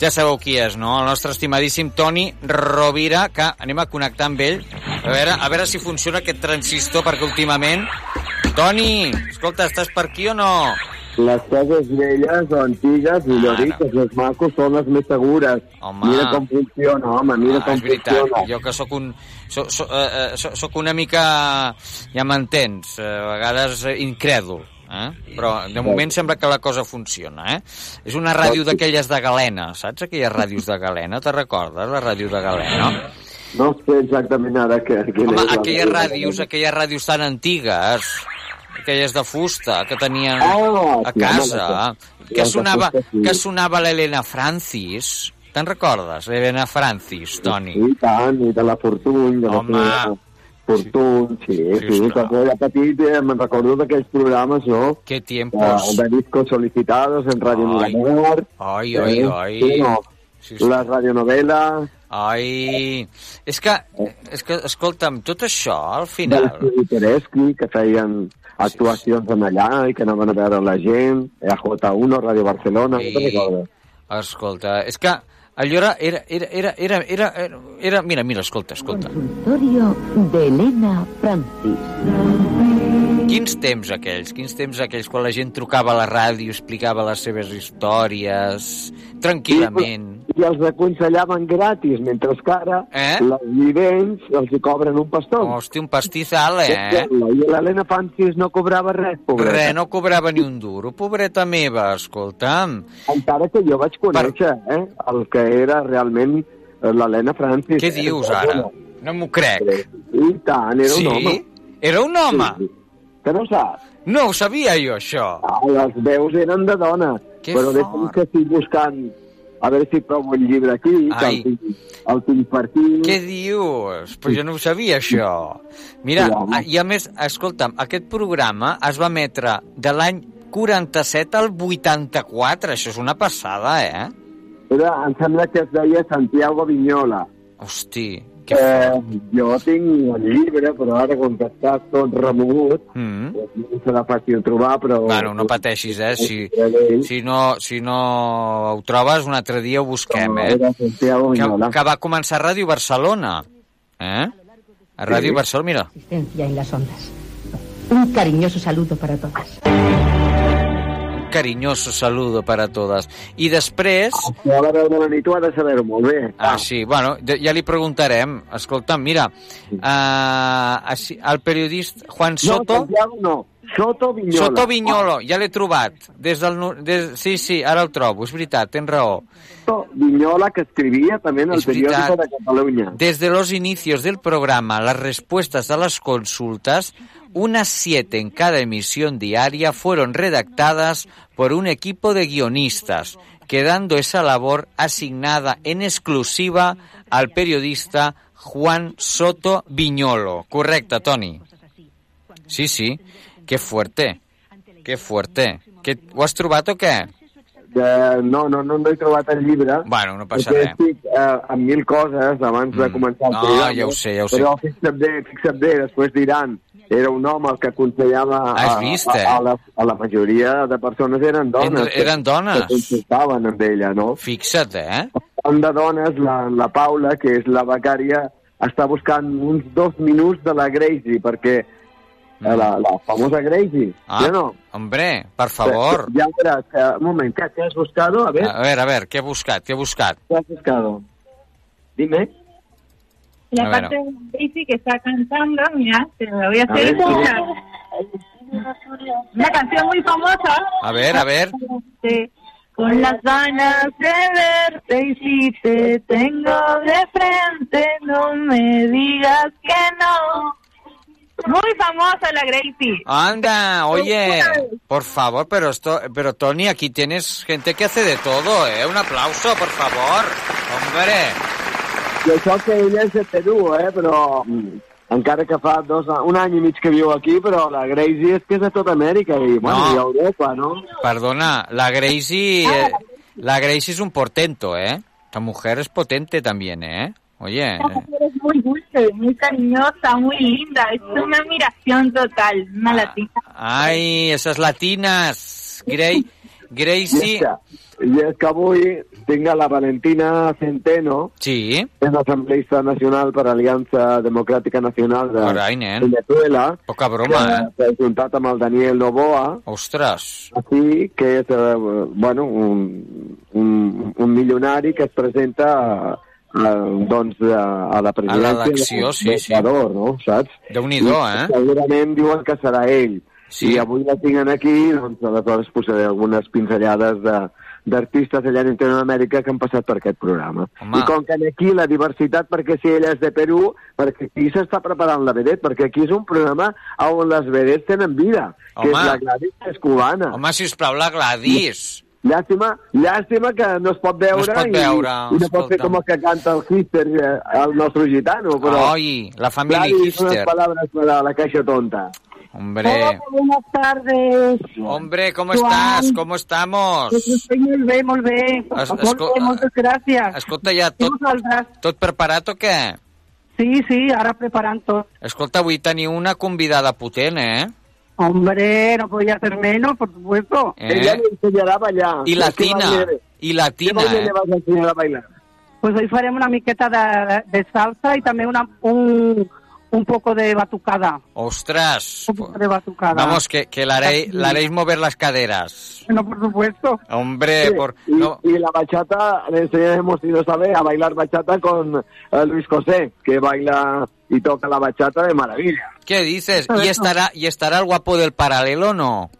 [SPEAKER 3] Ja sabeu qui és, no? El nostre estimadíssim Toni Rovira, que anem a connectar amb ell, a veure, a veure si funciona aquest transistor, perquè últimament... Toni, escolta, estàs per aquí o no?
[SPEAKER 17] Les cases velles o antigues, millor dit, els més macos són les més segures.
[SPEAKER 3] Home.
[SPEAKER 17] Mira com funciona, home, mira
[SPEAKER 3] Ah,
[SPEAKER 17] com
[SPEAKER 3] és veritat,
[SPEAKER 17] funciona.
[SPEAKER 3] jo que sóc un... Eh, eh, so, soc una mica... Ja m'entens, eh, a vegades eh, incrèdul. Eh? Però de moment sembla que la cosa funciona, eh? És una ràdio d'aquelles de galena, saps aquelles ràdios de galena? Te recordes, la ràdio de galena?
[SPEAKER 17] No sé exactament ara què,
[SPEAKER 3] Home, aquelles
[SPEAKER 17] ràdio.
[SPEAKER 3] ràdios, aquelles ràdios tan antigues, aquelles de fusta que tenien
[SPEAKER 17] Ah,
[SPEAKER 3] a
[SPEAKER 17] sí,
[SPEAKER 3] casa,
[SPEAKER 17] les de-
[SPEAKER 3] que
[SPEAKER 17] les de
[SPEAKER 3] sonava,
[SPEAKER 17] fusta, sí.
[SPEAKER 3] que sonava l'Helena Francis. Te'n recordes, l'Helena Francis, Toni?
[SPEAKER 17] Sí, i tant, i de la Fortuny, de la
[SPEAKER 3] Home.
[SPEAKER 17] seva Fortuny, sí, sí, sí quan jo era petit eh, me'n recordo d'aquells programes, no? De,
[SPEAKER 3] tiempos.
[SPEAKER 17] de discos solicitados en Radio. Miramar.
[SPEAKER 3] Ai, ai,
[SPEAKER 17] eh,
[SPEAKER 3] ai.
[SPEAKER 17] Sí, no?
[SPEAKER 3] Sí, sí.
[SPEAKER 17] La radionovela,
[SPEAKER 3] Ai, és que, és que, escolta'm, tot això, al final...
[SPEAKER 17] Tereschi, que feien actuacions en allà i que anaven a veure la gent, EJ1, Radio Barcelona, no
[SPEAKER 3] Sí.
[SPEAKER 17] te'n recordes?
[SPEAKER 3] Escolta, és que allò era, era, era, era, era, era, era, era mira, mira, escolta, escolta.
[SPEAKER 18] Consultorio de Elena Francis.
[SPEAKER 3] Quins temps aquells, quins temps aquells, quan la gent trucava a la ràdio, explicava les seves històries, tranquil·lament.
[SPEAKER 17] I els aconsellaven gratis, mentre que ara
[SPEAKER 3] Eh?
[SPEAKER 17] les vidents els hi cobren un pastó.
[SPEAKER 3] Hosti, un pastizal, eh?
[SPEAKER 17] I l'Helena Francis no cobrava res, pobreta.
[SPEAKER 3] Res, no cobrava ni un duro. Pobreta meva, escolta'm.
[SPEAKER 17] Encara que jo vaig conèixer eh, el que era realment eh, l'Helena Francis.
[SPEAKER 3] Què dius ara? No m'ho crec.
[SPEAKER 17] I tant, era
[SPEAKER 3] sí?
[SPEAKER 17] un home.
[SPEAKER 3] Era un home?
[SPEAKER 17] Sí, Que no saps?
[SPEAKER 3] No ho sabia jo, això.
[SPEAKER 17] Ah, les veus eren de dona.
[SPEAKER 3] Que
[SPEAKER 17] però
[SPEAKER 3] fort.
[SPEAKER 17] que estic buscant a veure si trobo el llibre aquí, que
[SPEAKER 3] Ai.
[SPEAKER 17] el tinc, el tinc per aquí.
[SPEAKER 3] Què dius? Però jo no ho sabia, això. Mira,
[SPEAKER 17] Sí,
[SPEAKER 3] i a més, escolta'm, aquest programa es va emetre de l'any 47 al 84. Això és una passada, eh?
[SPEAKER 17] Era, em sembla que es deia Santiago Vignola.
[SPEAKER 3] Hosti,
[SPEAKER 17] Eh, jo tinc el llibre, però ara com que està tot remogut,
[SPEAKER 3] Mm.
[SPEAKER 17] doncs no serà fàcil trobar, però...
[SPEAKER 3] Bueno, no pateixis, eh? Si, si, no, si no ho trobes, un altre dia ho busquem, eh? Que, que va començar a Ràdio Barcelona. Eh? A Ràdio
[SPEAKER 17] Sí.
[SPEAKER 3] Barcelona, mira.
[SPEAKER 18] En las ondas. Un cariñoso saludo para todas.
[SPEAKER 3] Cariñoso saludo para todas. I després...
[SPEAKER 17] Si a la veu de la nit ho ha de saber molt bé.
[SPEAKER 3] Ah, sí, bueno, ja li preguntarem. Escolta'm, mira, uh, el periodista Juan Soto...
[SPEAKER 17] No, Santiago no. Soto Vignola.
[SPEAKER 3] Soto Viñolo, ja l'he trobat. Des del, nu- des, sí, sí, ara el trobo, és veritat, tens raó.
[SPEAKER 17] Soto Vignola, que escribía también en el
[SPEAKER 3] Es verdad.
[SPEAKER 17] periódico de Cataluña.
[SPEAKER 3] Desde los inicios del programa, las respuestas a las consultas, unas siete en cada emisión diaria, fueron redactadas por un equipo de guionistas, quedando esa labor asignada en exclusiva al periodista Juan Soto Viñolo. Correcte, Toni. Sí, sí. Que fuerte. Que fuerte. Que, ho has trobat o què?
[SPEAKER 17] Eh, no, no, no, no he trobat el llibre.
[SPEAKER 3] Bueno, no passa res.
[SPEAKER 17] estic eh, amb mil coses abans de començar el
[SPEAKER 3] No,
[SPEAKER 17] programa.
[SPEAKER 3] ja ho sé, ja ho sé.
[SPEAKER 17] Però fixa't bé, fixa't bé, després diran era un home el que aconsellava a,
[SPEAKER 3] Has vist, eh?
[SPEAKER 17] a, a, la, a la majoria de persones eren dones.
[SPEAKER 3] Entre- eren dones.
[SPEAKER 17] Que consultaven amb ella, no?
[SPEAKER 3] Fixa't, eh?
[SPEAKER 17] Parlant de dones, la, la Paula, que és la becària, està buscant uns dos minuts de la Gracie, perquè la, la famosa Gracie,
[SPEAKER 3] Ah,
[SPEAKER 17] ¿sí o no?
[SPEAKER 3] hombre, per favor.
[SPEAKER 17] Ya verás, eh, un moment, ¿qué, qué has buscado? A ver,
[SPEAKER 3] A ver, a ver, què he buscat, què he buscat?
[SPEAKER 17] ¿qué has buscado? Dime.
[SPEAKER 19] La
[SPEAKER 3] A ver.
[SPEAKER 19] parte de Daisy que está cantando, mira, te la voy a
[SPEAKER 17] A
[SPEAKER 19] hacer
[SPEAKER 17] ver,
[SPEAKER 19] escuchar. Una canción muy famosa.
[SPEAKER 3] A ver, a ver.
[SPEAKER 19] Con las ganas de verte y si te tengo de frente, no me digas que no. Muy famosa la Gracie.
[SPEAKER 3] Anda, oye, por favor, pero esto, pero Tony, aquí tienes gente que hace de todo, ¿eh? Un aplauso, por favor. Hombre.
[SPEAKER 17] I això que ella és de Perú, eh? Però mm, encara que fa dos, un any i mig que viu aquí, però la Gracie és que és de tota Amèrica i, bueno,
[SPEAKER 3] No.
[SPEAKER 17] i Europa, no?
[SPEAKER 3] Perdona, la Gracie, eh, la Gracie es un portento, ¿eh? Esta mujer es potente también, ¿eh? Oye,
[SPEAKER 19] Esta mujer es muy dulce, muy cariñosa, muy linda. Es una admiración total, una latina.
[SPEAKER 3] ay, esas latinas, Gray, Gracie,
[SPEAKER 17] I és que avui tinc a la Valentina Centeno,
[SPEAKER 3] sí,
[SPEAKER 17] és l'Assemblista Nacional per Aliança Democràtica Nacional de
[SPEAKER 3] Carai.
[SPEAKER 17] Venezuela,
[SPEAKER 3] poca broma,
[SPEAKER 17] que
[SPEAKER 3] eh?
[SPEAKER 17] s'ha juntat amb el Daniel Novoa,
[SPEAKER 3] Ostres,
[SPEAKER 17] aquí, que és eh, bueno, un, un, un milionari que es presenta eh, doncs, a, a la presidència
[SPEAKER 3] l'elecció, sí, sí.
[SPEAKER 17] no? saps?
[SPEAKER 3] Déu-n'hi-do,
[SPEAKER 17] I
[SPEAKER 3] eh?
[SPEAKER 17] Segurament diuen que serà ell.
[SPEAKER 3] Sí.
[SPEAKER 17] I avui la tinguin aquí, doncs aleshores posaré algunes pinzellades de d'artistes allà en Amèrica que han passat per aquest programa.
[SPEAKER 3] Home.
[SPEAKER 17] I com que aquí la diversitat, perquè si ella és de Perú, perquè aquí s'està preparant la vedet, perquè aquí és un programa on les vedets tenen vida, que
[SPEAKER 3] Home.
[SPEAKER 17] és la Gladys que és cubana.
[SPEAKER 3] Home, sisplau, la Gladys.
[SPEAKER 17] Llàstima, llàstima que no es pot veure,
[SPEAKER 3] No es pot veure,
[SPEAKER 17] i, i no pot fer com el que canta el Hister, eh, el nostre gitano, però...
[SPEAKER 3] Ai, la família
[SPEAKER 17] unas
[SPEAKER 3] Hister.
[SPEAKER 17] palabras para la caixa tonta.
[SPEAKER 3] Hombre,
[SPEAKER 19] buenas tardes.
[SPEAKER 3] hombre, ¿cómo
[SPEAKER 19] Joan.
[SPEAKER 3] estás? ¿Cómo estamos?
[SPEAKER 19] Pues estoy molt bé, molt bé.
[SPEAKER 3] Es-
[SPEAKER 19] Molt
[SPEAKER 3] esco-
[SPEAKER 19] bé, moltes gràcies.
[SPEAKER 3] Escolta, ja tot, tot preparat o què?
[SPEAKER 19] Sí, sí, ara preparant tot.
[SPEAKER 3] Escolta, avui teniu una convidada potent, eh?
[SPEAKER 19] Hombre, no podía ser menos, por supuesto.
[SPEAKER 3] Eh?
[SPEAKER 17] Ella le enseñará a bailar.
[SPEAKER 3] I latina,
[SPEAKER 17] ¿Qué qué
[SPEAKER 3] latina,
[SPEAKER 17] baile
[SPEAKER 3] eh?
[SPEAKER 17] le vas a enseñar a bailar?
[SPEAKER 19] Pues hoy farem una miqueta de, de salsa y también una, un, un poco de batucada.
[SPEAKER 3] Ostras,
[SPEAKER 19] Un poco de batucada.
[SPEAKER 3] vamos, que, que la, haré- la haréis mover las caderas.
[SPEAKER 19] No, por supuesto.
[SPEAKER 3] Hombre,
[SPEAKER 17] Sí,
[SPEAKER 3] por...
[SPEAKER 17] y,
[SPEAKER 3] No,
[SPEAKER 17] y la bachata le enseñaremos, si no sabe, a bailar bachata con eh, Luis José, que baila y toca la bachata de maravilla.
[SPEAKER 3] ¿Qué dices? ¿Y estarà, ¿Y estarà el guapo del paral·lel o no?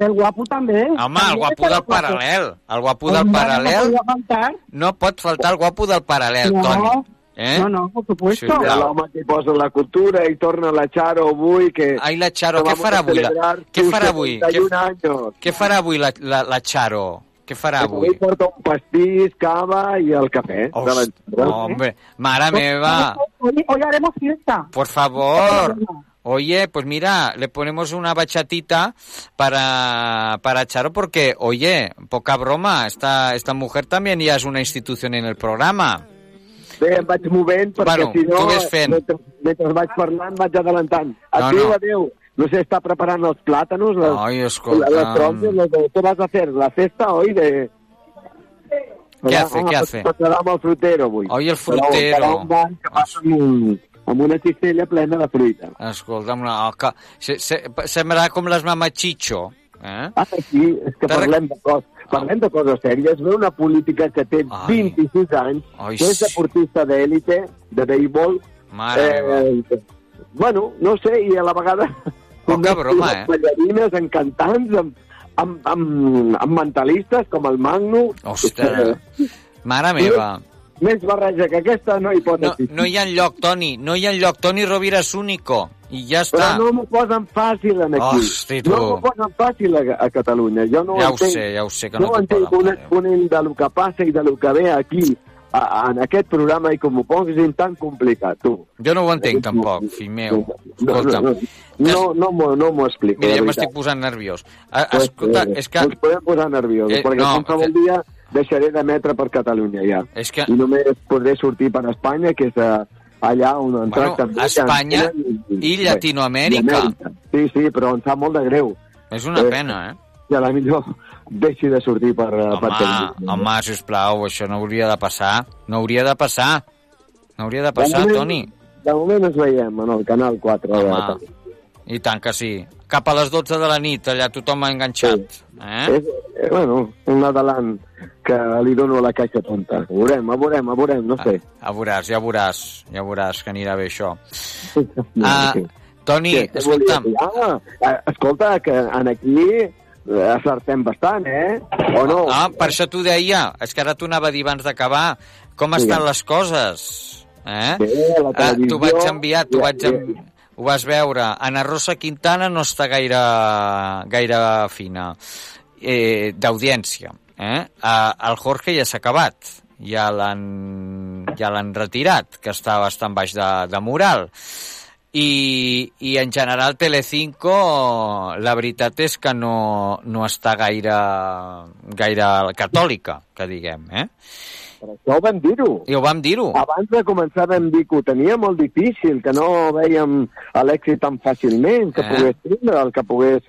[SPEAKER 19] El guapo també.
[SPEAKER 3] Home, el guapo del paral·lel. El guapo del
[SPEAKER 19] Home,
[SPEAKER 3] paral·lel.
[SPEAKER 19] No podia faltar.
[SPEAKER 3] No pot faltar el guapo del paral·lel,
[SPEAKER 19] No.
[SPEAKER 3] Toni. Eh?
[SPEAKER 19] No, no, por supuesto.
[SPEAKER 17] Sí, l'home que posa la cultura i torna la Charo avui, que...
[SPEAKER 3] Ai, la Charo, què farà avui? La, què farà avui? Què,
[SPEAKER 17] 71 años.
[SPEAKER 3] què farà avui la, la, la Charo? Què farà
[SPEAKER 17] Avui
[SPEAKER 3] avui?
[SPEAKER 17] porta un pastís, cava i el cafè. de
[SPEAKER 3] Host,
[SPEAKER 17] l'entrada.
[SPEAKER 3] hombre, mare meva,
[SPEAKER 19] Hoy, hoy haremos fiesta.
[SPEAKER 3] por favor. Oye, pues mira, le ponemos una bachatita para, para Charo porque, oye, poca broma, esta, esta mujer también ya es una institución en el programa.
[SPEAKER 17] Bé, em vaig movent perquè
[SPEAKER 3] Bueno,
[SPEAKER 17] si no... Mentre, mentre vaig parlant vaig adelantant.
[SPEAKER 3] No,
[SPEAKER 17] Adéu,
[SPEAKER 3] no.
[SPEAKER 17] adéu. No sé, està preparant els plàtanos, les,
[SPEAKER 3] Ai, escolta.
[SPEAKER 17] les tronques, les de, ¿qué vas a hacer? La cesta hoy de...
[SPEAKER 3] Què hace, què hace?
[SPEAKER 17] Passarà amb el frutero avui.
[SPEAKER 3] Oi, el
[SPEAKER 17] Però
[SPEAKER 3] frutero.
[SPEAKER 17] farà un banc que passa amb, un, amb una cistella plena de fruita.
[SPEAKER 3] Escolta'm, una... oh, que... Se, se, semblarà com les mamachicho. Eh?
[SPEAKER 17] Ah, sí, és que parlem de coses, parlem de coses sèries. Ve una política que té 26 anys,
[SPEAKER 3] Ai,
[SPEAKER 17] que és
[SPEAKER 3] sí.
[SPEAKER 17] deportista d'èlite, de béisbol.
[SPEAKER 3] Mare
[SPEAKER 17] eh, bueno, no sé, i a la vegada...
[SPEAKER 3] Poca broma, eh?
[SPEAKER 17] Amb ballarines, amb cantants, amb, amb, amb, amb mentalistes com el Magno.
[SPEAKER 3] Ostres, mare meva.
[SPEAKER 17] Més barreja que aquesta no hi pot
[SPEAKER 3] No,
[SPEAKER 17] existir.
[SPEAKER 3] no hi ha lloc, Toni, no hi ha lloc. Toni Rovira és único. I ja està.
[SPEAKER 17] Però no m'ho posen fàcil en aquí.
[SPEAKER 3] Hosti, tu.
[SPEAKER 17] No m'ho posen fàcil a, a Catalunya. Jo no
[SPEAKER 3] Ja
[SPEAKER 17] ho entenc.
[SPEAKER 3] sé, ja ho sé que
[SPEAKER 17] no
[SPEAKER 3] no t'ho
[SPEAKER 17] entenc
[SPEAKER 3] poden
[SPEAKER 17] un exponent de lo que passa i de lo que ve aquí en aquest programa i com ho posin tan complicat, tu.
[SPEAKER 3] Jo no ho entenc, tampoc, fill meu.
[SPEAKER 17] No,
[SPEAKER 3] Escolta'm,
[SPEAKER 17] no, no, no, no, no m'ho explico.
[SPEAKER 3] mira, ja m'estic posant nerviós. Escolta,
[SPEAKER 17] eh,
[SPEAKER 3] és que...
[SPEAKER 17] Ens podem posar nerviosos,
[SPEAKER 3] Eh,
[SPEAKER 17] perquè
[SPEAKER 3] no,
[SPEAKER 17] qualsevol dia deixaré d'emetre per Catalunya, ja.
[SPEAKER 3] És que...
[SPEAKER 17] I només podré sortir per Espanya, que és eh, allà on ens
[SPEAKER 3] Bueno,
[SPEAKER 17] tracten
[SPEAKER 3] Espanya i. Llatinoamèrica.
[SPEAKER 17] Sí, sí, però em sap molt de greu.
[SPEAKER 3] És una pena, eh?
[SPEAKER 17] I a la millor deixi de sortir per, eh, per
[SPEAKER 3] Home,
[SPEAKER 17] televisió.
[SPEAKER 3] home, sisplau, això no hauria de passar. No hauria de passar. No hauria de passar,
[SPEAKER 17] moment-
[SPEAKER 3] Toni.
[SPEAKER 17] De moment ens veiem en el Canal 4. de
[SPEAKER 3] Home,
[SPEAKER 17] televisió.
[SPEAKER 3] i tant que sí. Cap a les 12 de la nit, allà tothom ha enganxat. Eh?
[SPEAKER 17] És, eh, bueno, un Nadalant que li dono a la caixa tonta. A veurem, a veurem, a veurem, no sé.
[SPEAKER 3] Ja veuràs, ja veuràs, ja veuràs que anirà bé això. Ah, Toni,
[SPEAKER 17] Què, què
[SPEAKER 3] escolta'm?
[SPEAKER 17] Ah, eh, escolta, que en aquí acertem bastant, eh? O no?
[SPEAKER 3] Ah, per això t'ho deia. És que ara t'ho anava a dir abans d'acabar. Com
[SPEAKER 17] Sí.
[SPEAKER 3] estan les coses? Eh?
[SPEAKER 17] Bé, la
[SPEAKER 3] ah, t'ho vaig
[SPEAKER 17] televisió,
[SPEAKER 3] enviar, t'ho
[SPEAKER 17] ja,
[SPEAKER 3] vaig en... ho vas veure. Ana Rosa Quintana no està gaire, gaire fina eh, d'audiència. Eh? Ah, el Jorge ja s'ha acabat. Ja l'han ja retirat, que està bastant baix de, de moral. I, i en general Telecinco la veritat és que no, no està gaire, gaire catòlica, que diguem, eh?
[SPEAKER 17] Però això ho vam dir-ho.
[SPEAKER 3] I ho vam dir-ho.
[SPEAKER 17] Abans de començar vam dir que ho tenia molt difícil, que no veiem l'èxit tan fàcilment, que
[SPEAKER 3] Eh.
[SPEAKER 17] pogués tindre, el que pogués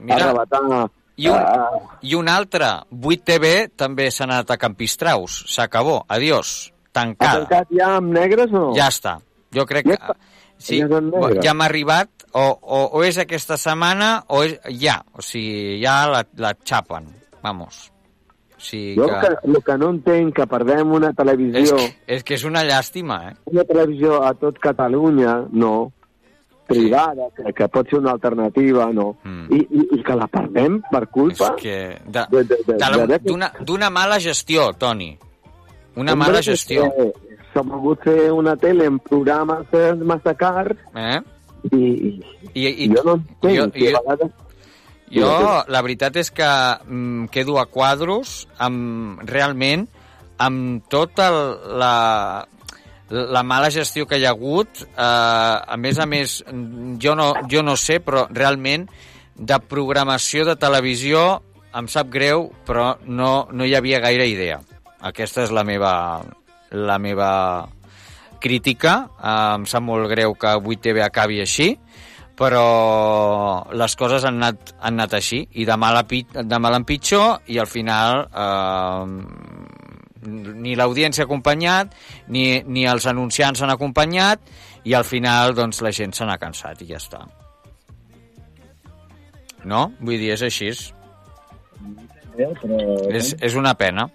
[SPEAKER 3] Mira,
[SPEAKER 17] arrebatar...
[SPEAKER 3] I un,
[SPEAKER 17] eh,
[SPEAKER 3] I un altre, 8TV també s'ha anat a Campistraus. S'acabó. Adiós.
[SPEAKER 17] ha
[SPEAKER 3] Tancada.
[SPEAKER 17] tancat ja amb negres o no?
[SPEAKER 3] Ja està. Jo crec que...
[SPEAKER 17] Ja és negre.
[SPEAKER 3] ja m'ha arribat, o, o, o és aquesta setmana o és ja. O sigui, ja la, la xapen. Vamos. O sigui
[SPEAKER 17] Jo
[SPEAKER 3] que...
[SPEAKER 17] que, el que no entenc que perdem una
[SPEAKER 3] És
[SPEAKER 17] televisió,
[SPEAKER 3] que, és que és una llàstima, eh?
[SPEAKER 17] una televisió a tot Catalunya, no, privada, que, que pot ser una alternativa, no, I, i, i que la perdem per culpa
[SPEAKER 3] Mm. És que... De,
[SPEAKER 17] de, de, de,
[SPEAKER 3] de
[SPEAKER 17] de,
[SPEAKER 3] D'una d'una mala gestió, Toni. Una mala
[SPEAKER 17] és
[SPEAKER 3] gestió.
[SPEAKER 17] que S'ha volgut fer una tele en programes massa cars
[SPEAKER 3] Eh?
[SPEAKER 17] i, i,
[SPEAKER 3] I, i,
[SPEAKER 17] jo no entenc
[SPEAKER 3] jo,
[SPEAKER 17] que
[SPEAKER 3] jo,
[SPEAKER 17] vegades...
[SPEAKER 3] jo, la veritat és que mm, quedo a quadros amb, realment amb tota la, la mala gestió que hi ha hagut. Eh, a més a més, jo no, jo no sé, però realment de programació de televisió em sap greu, però no, no hi havia gaire idea. Aquesta és la meva, la meva crítica. Eh, em sap molt greu que 8TV acabi així, però les coses han anat, han anat així, i de mal, a pi, de mal en pitjor, i al final eh, ni l'audiència ha acompanyat, ni, ni els anunciants han acompanyat, i al final doncs, la gent se n'ha cansat i ja està. No? Vull dir, és així. És, és una pena.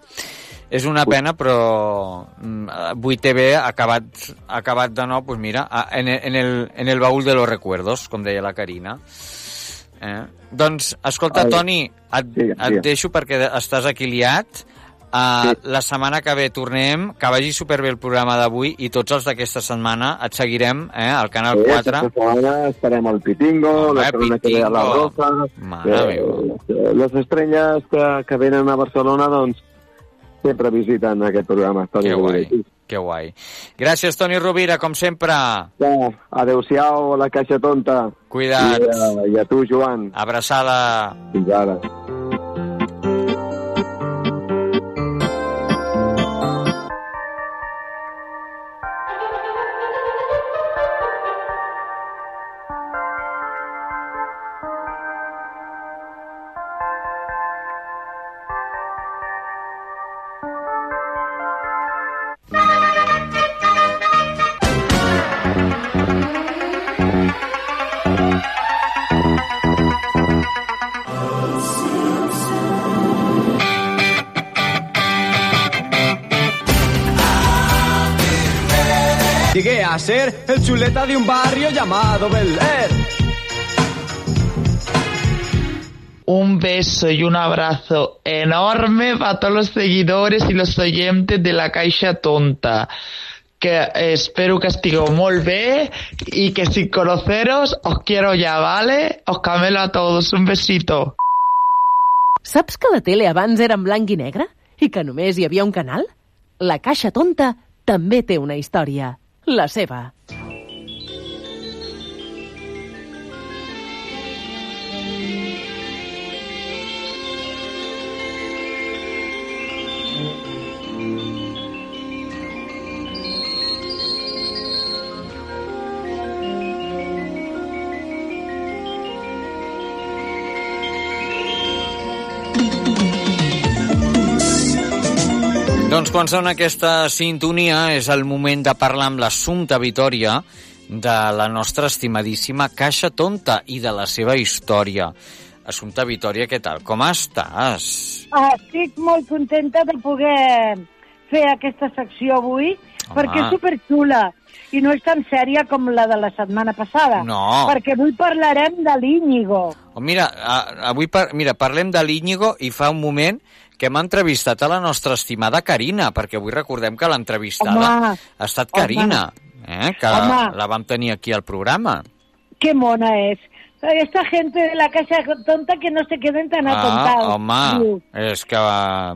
[SPEAKER 3] És una pena, però mm, 8TV ha acabat, ha acabat de nou, pues mira, en, el- en, el, en el baúl de los recuerdos, com deia la Carina. Eh? Doncs, escolta,
[SPEAKER 17] Ai.
[SPEAKER 3] Toni, et,
[SPEAKER 17] Sí,
[SPEAKER 3] et
[SPEAKER 17] sí.
[SPEAKER 3] deixo perquè estàs aquí liat. Uh, La setmana que ve tornem, que vagi superbé el programa d'avui i tots els d'aquesta setmana et seguirem eh, al Canal
[SPEAKER 17] Sí,
[SPEAKER 3] 4.
[SPEAKER 17] aquesta setmana estarem al Pitingo,
[SPEAKER 3] Home,
[SPEAKER 17] la setmana que ve a la. Rosa. Eh, les estrelles que, que venen a Barcelona, doncs, sempre visiten aquest programa. Toni
[SPEAKER 3] Que guai, que guai. Gràcies, Toni Rovira, com sempre.
[SPEAKER 17] Ja, Adéu-siau a la caixa tonta.
[SPEAKER 3] Cuida't.
[SPEAKER 17] I, a, I a tu, Joan.
[SPEAKER 3] Abraçada.
[SPEAKER 17] Fins ara.
[SPEAKER 20] A ser el chuleta de un barrio llamado Bel Air.
[SPEAKER 21] Un beso y un abrazo enorme para todos los seguidores y los oyentes de la Caixa Tonta. Que espero que estigueu molt bé y que sin conoceros os quiero ya, ¿vale? Os camelo a todos. Un besito.
[SPEAKER 16] Saps que la tele abans era en blanc i negre? I que només hi havia un canal? La Caixa Tonta també té una història. La seva.
[SPEAKER 3] Doncs quan sona aquesta sintonia és el moment de parlar amb l'Assumpta Vitòria de la nostra estimadíssima Caixa Tonta i de la seva història. Assumpta Vitòria, què tal? Com estàs?
[SPEAKER 22] Ah, estic molt contenta de poder fer aquesta secció avui,
[SPEAKER 3] Home.
[SPEAKER 22] perquè és superxula i no és tan sèria com la de la setmana passada.
[SPEAKER 3] No.
[SPEAKER 22] Perquè avui parlarem de l'Íñigo.
[SPEAKER 3] Oh, mira, avui par mira, parlem de l'Íñigo i fa un moment que hem entrevistat a la nostra estimada Carina, perquè avui recordem que l'entrevistada
[SPEAKER 22] Home,
[SPEAKER 3] ha estat
[SPEAKER 22] home.
[SPEAKER 3] Carina, eh? que
[SPEAKER 22] Home.
[SPEAKER 3] la vam tenir aquí al programa.
[SPEAKER 22] Qué mona és. Esta gente de la casa tonta que no se queden tan
[SPEAKER 3] Ah,
[SPEAKER 22] atontados.
[SPEAKER 3] home,
[SPEAKER 22] Diu.
[SPEAKER 3] és que,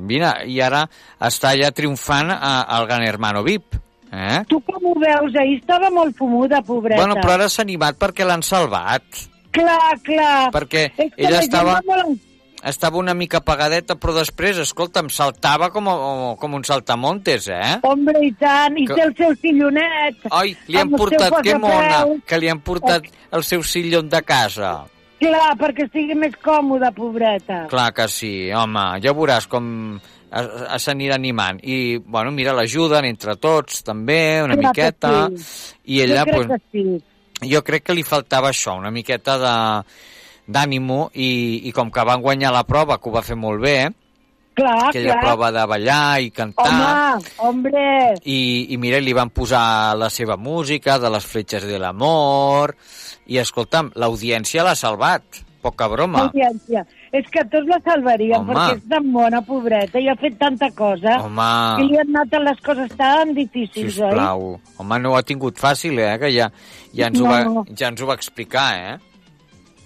[SPEAKER 3] mira, i ara està ja triomfant al Gran Hermano VIP. Eh?
[SPEAKER 22] Tu com ho veus? Ahir estava molt fumuda, pobreta.
[SPEAKER 3] Bueno, però ara s'ha animat perquè l'han salvat.
[SPEAKER 22] Clar, clar.
[SPEAKER 3] Perquè
[SPEAKER 22] És que
[SPEAKER 3] ella estava,
[SPEAKER 22] va molt
[SPEAKER 3] estava una mica apagadeta, però després, escolta'm, saltava com, a- com un saltamontes, eh?
[SPEAKER 22] Hombre, i tant, i
[SPEAKER 3] Que-
[SPEAKER 22] té el seu sillonet.
[SPEAKER 3] Ai, li han portat, que mona, que li han portat el seu sillon de casa.
[SPEAKER 22] Clar, perquè estigui més còmode, pobreta.
[SPEAKER 3] Clar que sí, home, ja veuràs com s'anirà animant. I, bueno, mira, l'ajuden entre tots, també, una
[SPEAKER 22] Clar que
[SPEAKER 3] miqueta.
[SPEAKER 22] sí.
[SPEAKER 3] I ella,
[SPEAKER 22] jo crec
[SPEAKER 3] pues,
[SPEAKER 22] que sí.
[SPEAKER 3] jo crec que li faltava això, una miqueta de d'ànimo i, i com que van guanyar la prova, que ho va fer molt bé,
[SPEAKER 22] Clar,
[SPEAKER 3] aquella
[SPEAKER 22] clar.
[SPEAKER 3] prova de ballar i cantar,
[SPEAKER 22] Home, hombre,
[SPEAKER 3] i, i mira, li van posar la seva música de les fletxes de l'amor, i escolta'm, l'audiència l'ha salvat, poca broma.
[SPEAKER 22] audiència. És que tots la salvaríem,
[SPEAKER 3] Home.
[SPEAKER 22] perquè és tan bona, pobreta, i ha fet tanta cosa.
[SPEAKER 3] Home.
[SPEAKER 22] I li han anat les coses tan difícils, oi?
[SPEAKER 3] Sisplau. Home, no ho ha tingut fàcil, eh? Que ja, ja, ens, ho va,
[SPEAKER 22] No.
[SPEAKER 3] ja ens ho va explicar, eh?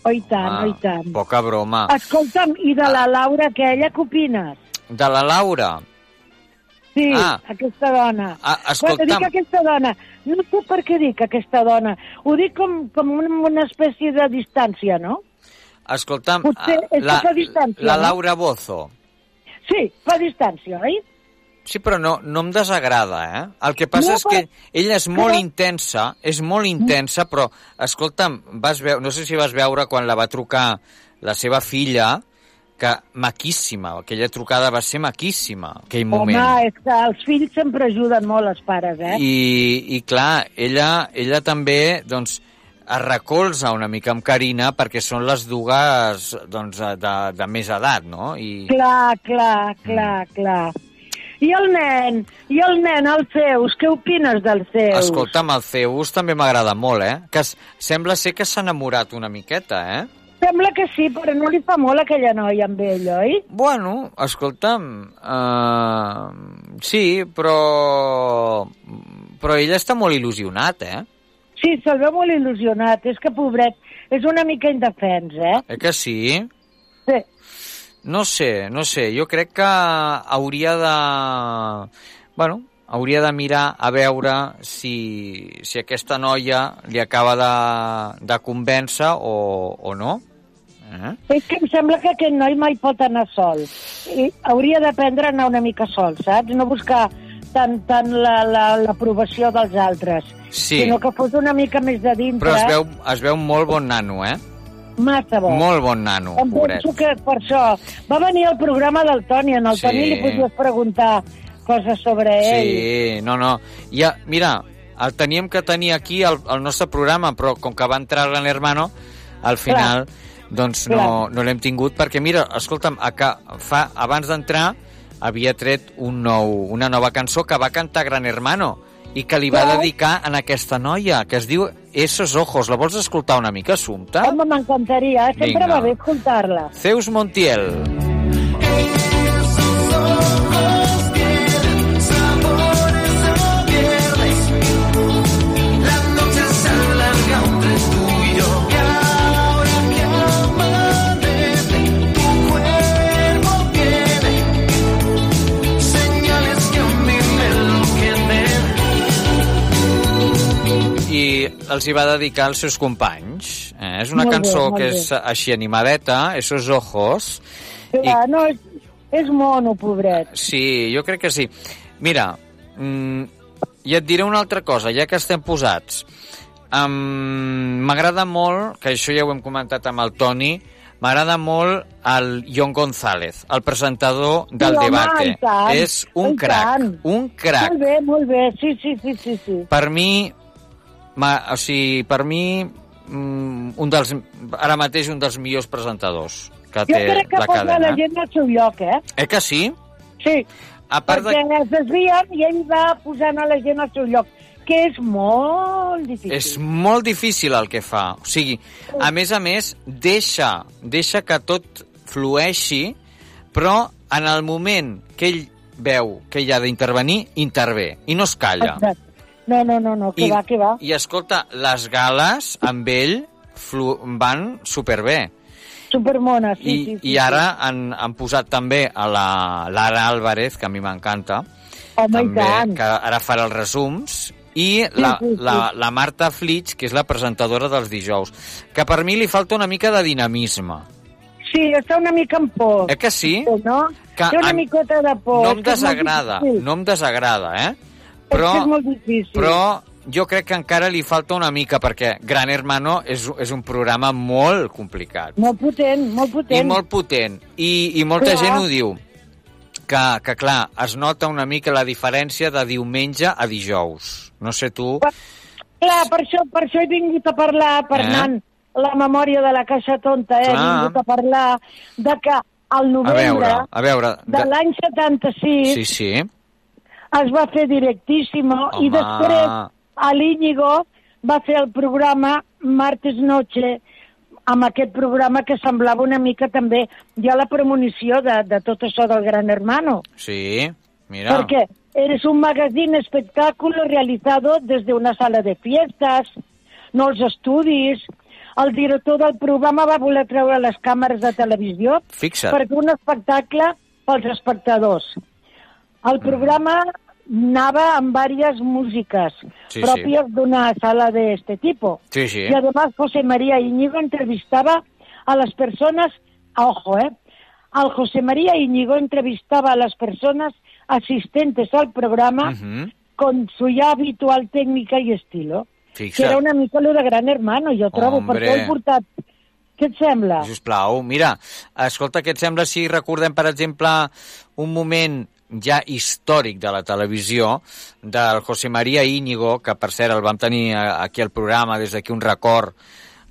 [SPEAKER 22] Oh, i tant,
[SPEAKER 3] Ah,
[SPEAKER 22] oh, i tant.
[SPEAKER 3] Poca broma.
[SPEAKER 22] Escolta'm, i de la Laura aquella, què opines?
[SPEAKER 3] De la Laura.
[SPEAKER 22] Sí,
[SPEAKER 3] Ah.
[SPEAKER 22] aquesta dona.
[SPEAKER 3] Ah,
[SPEAKER 22] Quan
[SPEAKER 3] escolta'm.
[SPEAKER 22] dic aquesta dona, no sé per què dic aquesta dona. Ho dic com, com una, espècie de distància, no?
[SPEAKER 3] Escolta'm,
[SPEAKER 22] Potser
[SPEAKER 3] ah, la,
[SPEAKER 22] distància,
[SPEAKER 3] la? Laura Bozo.
[SPEAKER 22] Sí, fa distància, oi?
[SPEAKER 3] Sí, però no, no em desagrada, eh? El que passa
[SPEAKER 22] No,
[SPEAKER 3] és que ella és molt
[SPEAKER 22] però-
[SPEAKER 3] intensa, és molt intensa, però, escolta'm, vas veure, no sé si vas veure quan la va trucar la seva filla, que maquíssima, aquella trucada va ser maquíssima, aquell moment.
[SPEAKER 22] Home, és que els fills sempre ajuden molt els pares, eh?
[SPEAKER 3] I, i clar, ella, ella també doncs, es recolza una mica amb Carina perquè són les dues doncs, de, de més edat, no? I,
[SPEAKER 22] Clar, clar, clar, clar. I el nen, i el nen, els seus, què opines dels seus?
[SPEAKER 3] Escolta'm, el Zeus també m'agrada molt, eh? Que sembla ser que s'ha enamorat una miqueta, eh?
[SPEAKER 22] Sembla que sí, però no li fa molt aquella noia amb ell, oi?
[SPEAKER 3] Bueno, escolta'm, uh, sí, però... Però ell està molt il·lusionat, eh?
[SPEAKER 22] Sí, se'l veu molt il·lusionat. És que, pobret, és una mica indefens, eh?
[SPEAKER 3] Eh que sí?
[SPEAKER 22] Sí.
[SPEAKER 3] No sé, no sé, jo crec que hauria de... Bueno, hauria de mirar a veure si, si aquesta noia li acaba de, de convèncer o, o no. Eh?
[SPEAKER 22] És que em sembla que aquest noi mai pot anar sol. I hauria d'aprendre a anar una mica sol, saps? No buscar tant, tant l'aprovació la, l'aprovació dels altres,
[SPEAKER 3] Sí.
[SPEAKER 22] sinó que fos una mica més de dintre.
[SPEAKER 3] Però es veu, es veu molt bon nano, eh?
[SPEAKER 22] Massa bo.
[SPEAKER 3] Molt bon nano,
[SPEAKER 22] Em
[SPEAKER 3] pobret.
[SPEAKER 22] penso que per això va venir al programa del Toni, en el
[SPEAKER 3] Sí.
[SPEAKER 22] Toni li podies preguntar coses sobre ell.
[SPEAKER 3] Sí, no, no. Ja, mira, el teníem que tenir aquí al, al nostre programa, però com que va entrar el Gran Hermano, al final, doncs no,
[SPEAKER 22] Clar.
[SPEAKER 3] no l'hem tingut, perquè mira, escolta'm, a que fa, abans d'entrar havia tret un nou, una nova cançó que va cantar Gran Hermano, i que li va
[SPEAKER 22] Clar.
[SPEAKER 3] dedicar en aquesta noia, que es diu Esos Ojos. La vols escoltar una mica, Assumpta?
[SPEAKER 22] Home, m'encantaria, sempre
[SPEAKER 3] Vinga.
[SPEAKER 22] va bé escoltar-la.
[SPEAKER 3] Zeus Montiel.
[SPEAKER 8] La
[SPEAKER 3] I els hi va dedicar als seus companys. Eh? És una
[SPEAKER 22] Molt bé,
[SPEAKER 3] cançó
[SPEAKER 22] molt
[SPEAKER 3] que
[SPEAKER 22] bé.
[SPEAKER 3] és així animadeta, Esos Ojos.
[SPEAKER 22] Clar, no, és, és mono, pobret.
[SPEAKER 3] Sí, jo crec que sí. Mira, mm, i et diré una altra cosa, ja que estem posats. Um, m'agrada molt, que això ja ho hem comentat amb el Toni, m'agrada molt el Jon González, el presentador del
[SPEAKER 22] Sí,
[SPEAKER 3] debate.
[SPEAKER 22] i
[SPEAKER 3] És un
[SPEAKER 22] i
[SPEAKER 3] crac,
[SPEAKER 22] tant.
[SPEAKER 3] un crac.
[SPEAKER 22] Molt bé, molt bé, sí, sí, sí, sí. sí.
[SPEAKER 3] Per mi, o sigui, per mi, mm, un dels, ara mateix un dels millors presentadors que
[SPEAKER 22] Jo
[SPEAKER 3] té
[SPEAKER 22] crec que
[SPEAKER 3] la
[SPEAKER 22] posa la
[SPEAKER 3] cadena.
[SPEAKER 22] gent al seu lloc, eh?
[SPEAKER 3] Eh que sí?
[SPEAKER 22] Sí,
[SPEAKER 3] A part de...
[SPEAKER 22] perquè es desvien i ell va posant a la gent al seu lloc, que és molt difícil.
[SPEAKER 3] És molt difícil el que fa. O sigui, a més a més, deixa, deixa que tot flueixi, però en el moment que ell veu que ell ha d'intervenir, intervé, i no es calla.
[SPEAKER 22] Exacte. No, no, no, no, que
[SPEAKER 3] I,
[SPEAKER 22] va, que va.
[SPEAKER 3] I escolta, les gales amb ell flu van superbé.
[SPEAKER 22] Supermona, sí,
[SPEAKER 3] I,
[SPEAKER 22] sí, sí.
[SPEAKER 3] I ara han, han posat també a la Lara Álvarez, que a mi m'encanta,
[SPEAKER 22] Home, i
[SPEAKER 3] també,
[SPEAKER 22] tant.
[SPEAKER 3] que ara farà els resums, i la,
[SPEAKER 22] sí, sí.
[SPEAKER 3] la, la Marta Flitsch, que és la presentadora dels dijous, que per mi li falta una mica de dinamisme.
[SPEAKER 22] Sí, està una mica en por.
[SPEAKER 3] Eh que sí?
[SPEAKER 22] No?
[SPEAKER 3] Que
[SPEAKER 22] Té una
[SPEAKER 3] em-
[SPEAKER 22] micota de por.
[SPEAKER 3] no em desagrada, no em desagrada, eh? Però,
[SPEAKER 22] és molt difícil.
[SPEAKER 3] però jo crec que encara li falta una mica, perquè Gran Hermano és, és un programa molt complicat.
[SPEAKER 22] Molt potent, molt potent.
[SPEAKER 3] I molt potent. I, i molta
[SPEAKER 22] Clar.
[SPEAKER 3] gent ho diu. Que, que, clar, es nota una mica la diferència de diumenge a dijous. No sé tu...
[SPEAKER 22] Clar, per això, per això he vingut a parlar, Fernand, la memòria de la Caixa Tonta, eh? he vingut a parlar de que al
[SPEAKER 3] A
[SPEAKER 22] novembre
[SPEAKER 3] veure, a veure...
[SPEAKER 22] de l'any 76
[SPEAKER 3] Sí, sí.
[SPEAKER 22] Es va fer directíssimo i
[SPEAKER 3] Home.
[SPEAKER 22] després a l'Íñigo va fer el programa Martes Noche amb aquest programa que semblava una mica també ja la premonició de, de tot això del Gran Hermano.
[SPEAKER 3] Sí, mira.
[SPEAKER 22] Porque eres un magazine espectáculo realizado desde una sala de fiestas, no els estudis. El director del programa va voler treure les càmeres de televisió
[SPEAKER 3] Fixa't.
[SPEAKER 22] perquè un espectacle pels espectadors. El programa anava amb diverses músiques
[SPEAKER 3] Sí,
[SPEAKER 22] propias de una sala de este tipo.
[SPEAKER 3] Sí, sí.
[SPEAKER 22] Y además José María Íñigo entrevistaba a las personas, a ojo, ¿eh? Al José María Íñigo entrevistaba a las personas asistentes al programa
[SPEAKER 3] Ujú.
[SPEAKER 22] con su ya habitual técnica y estilo.
[SPEAKER 3] Fixa't.
[SPEAKER 22] Que era una mica lo de Gran Hermano, jo trobo,
[SPEAKER 3] Hombre.
[SPEAKER 22] perquè he portat... Què et sembla?
[SPEAKER 3] Sisplau, mira, escolta, què et sembla si recordem, per exemple, un moment ja històric de la televisió del José María Íñigo, que per cert el vam tenir eh, aquí al programa, des d'aquí un record,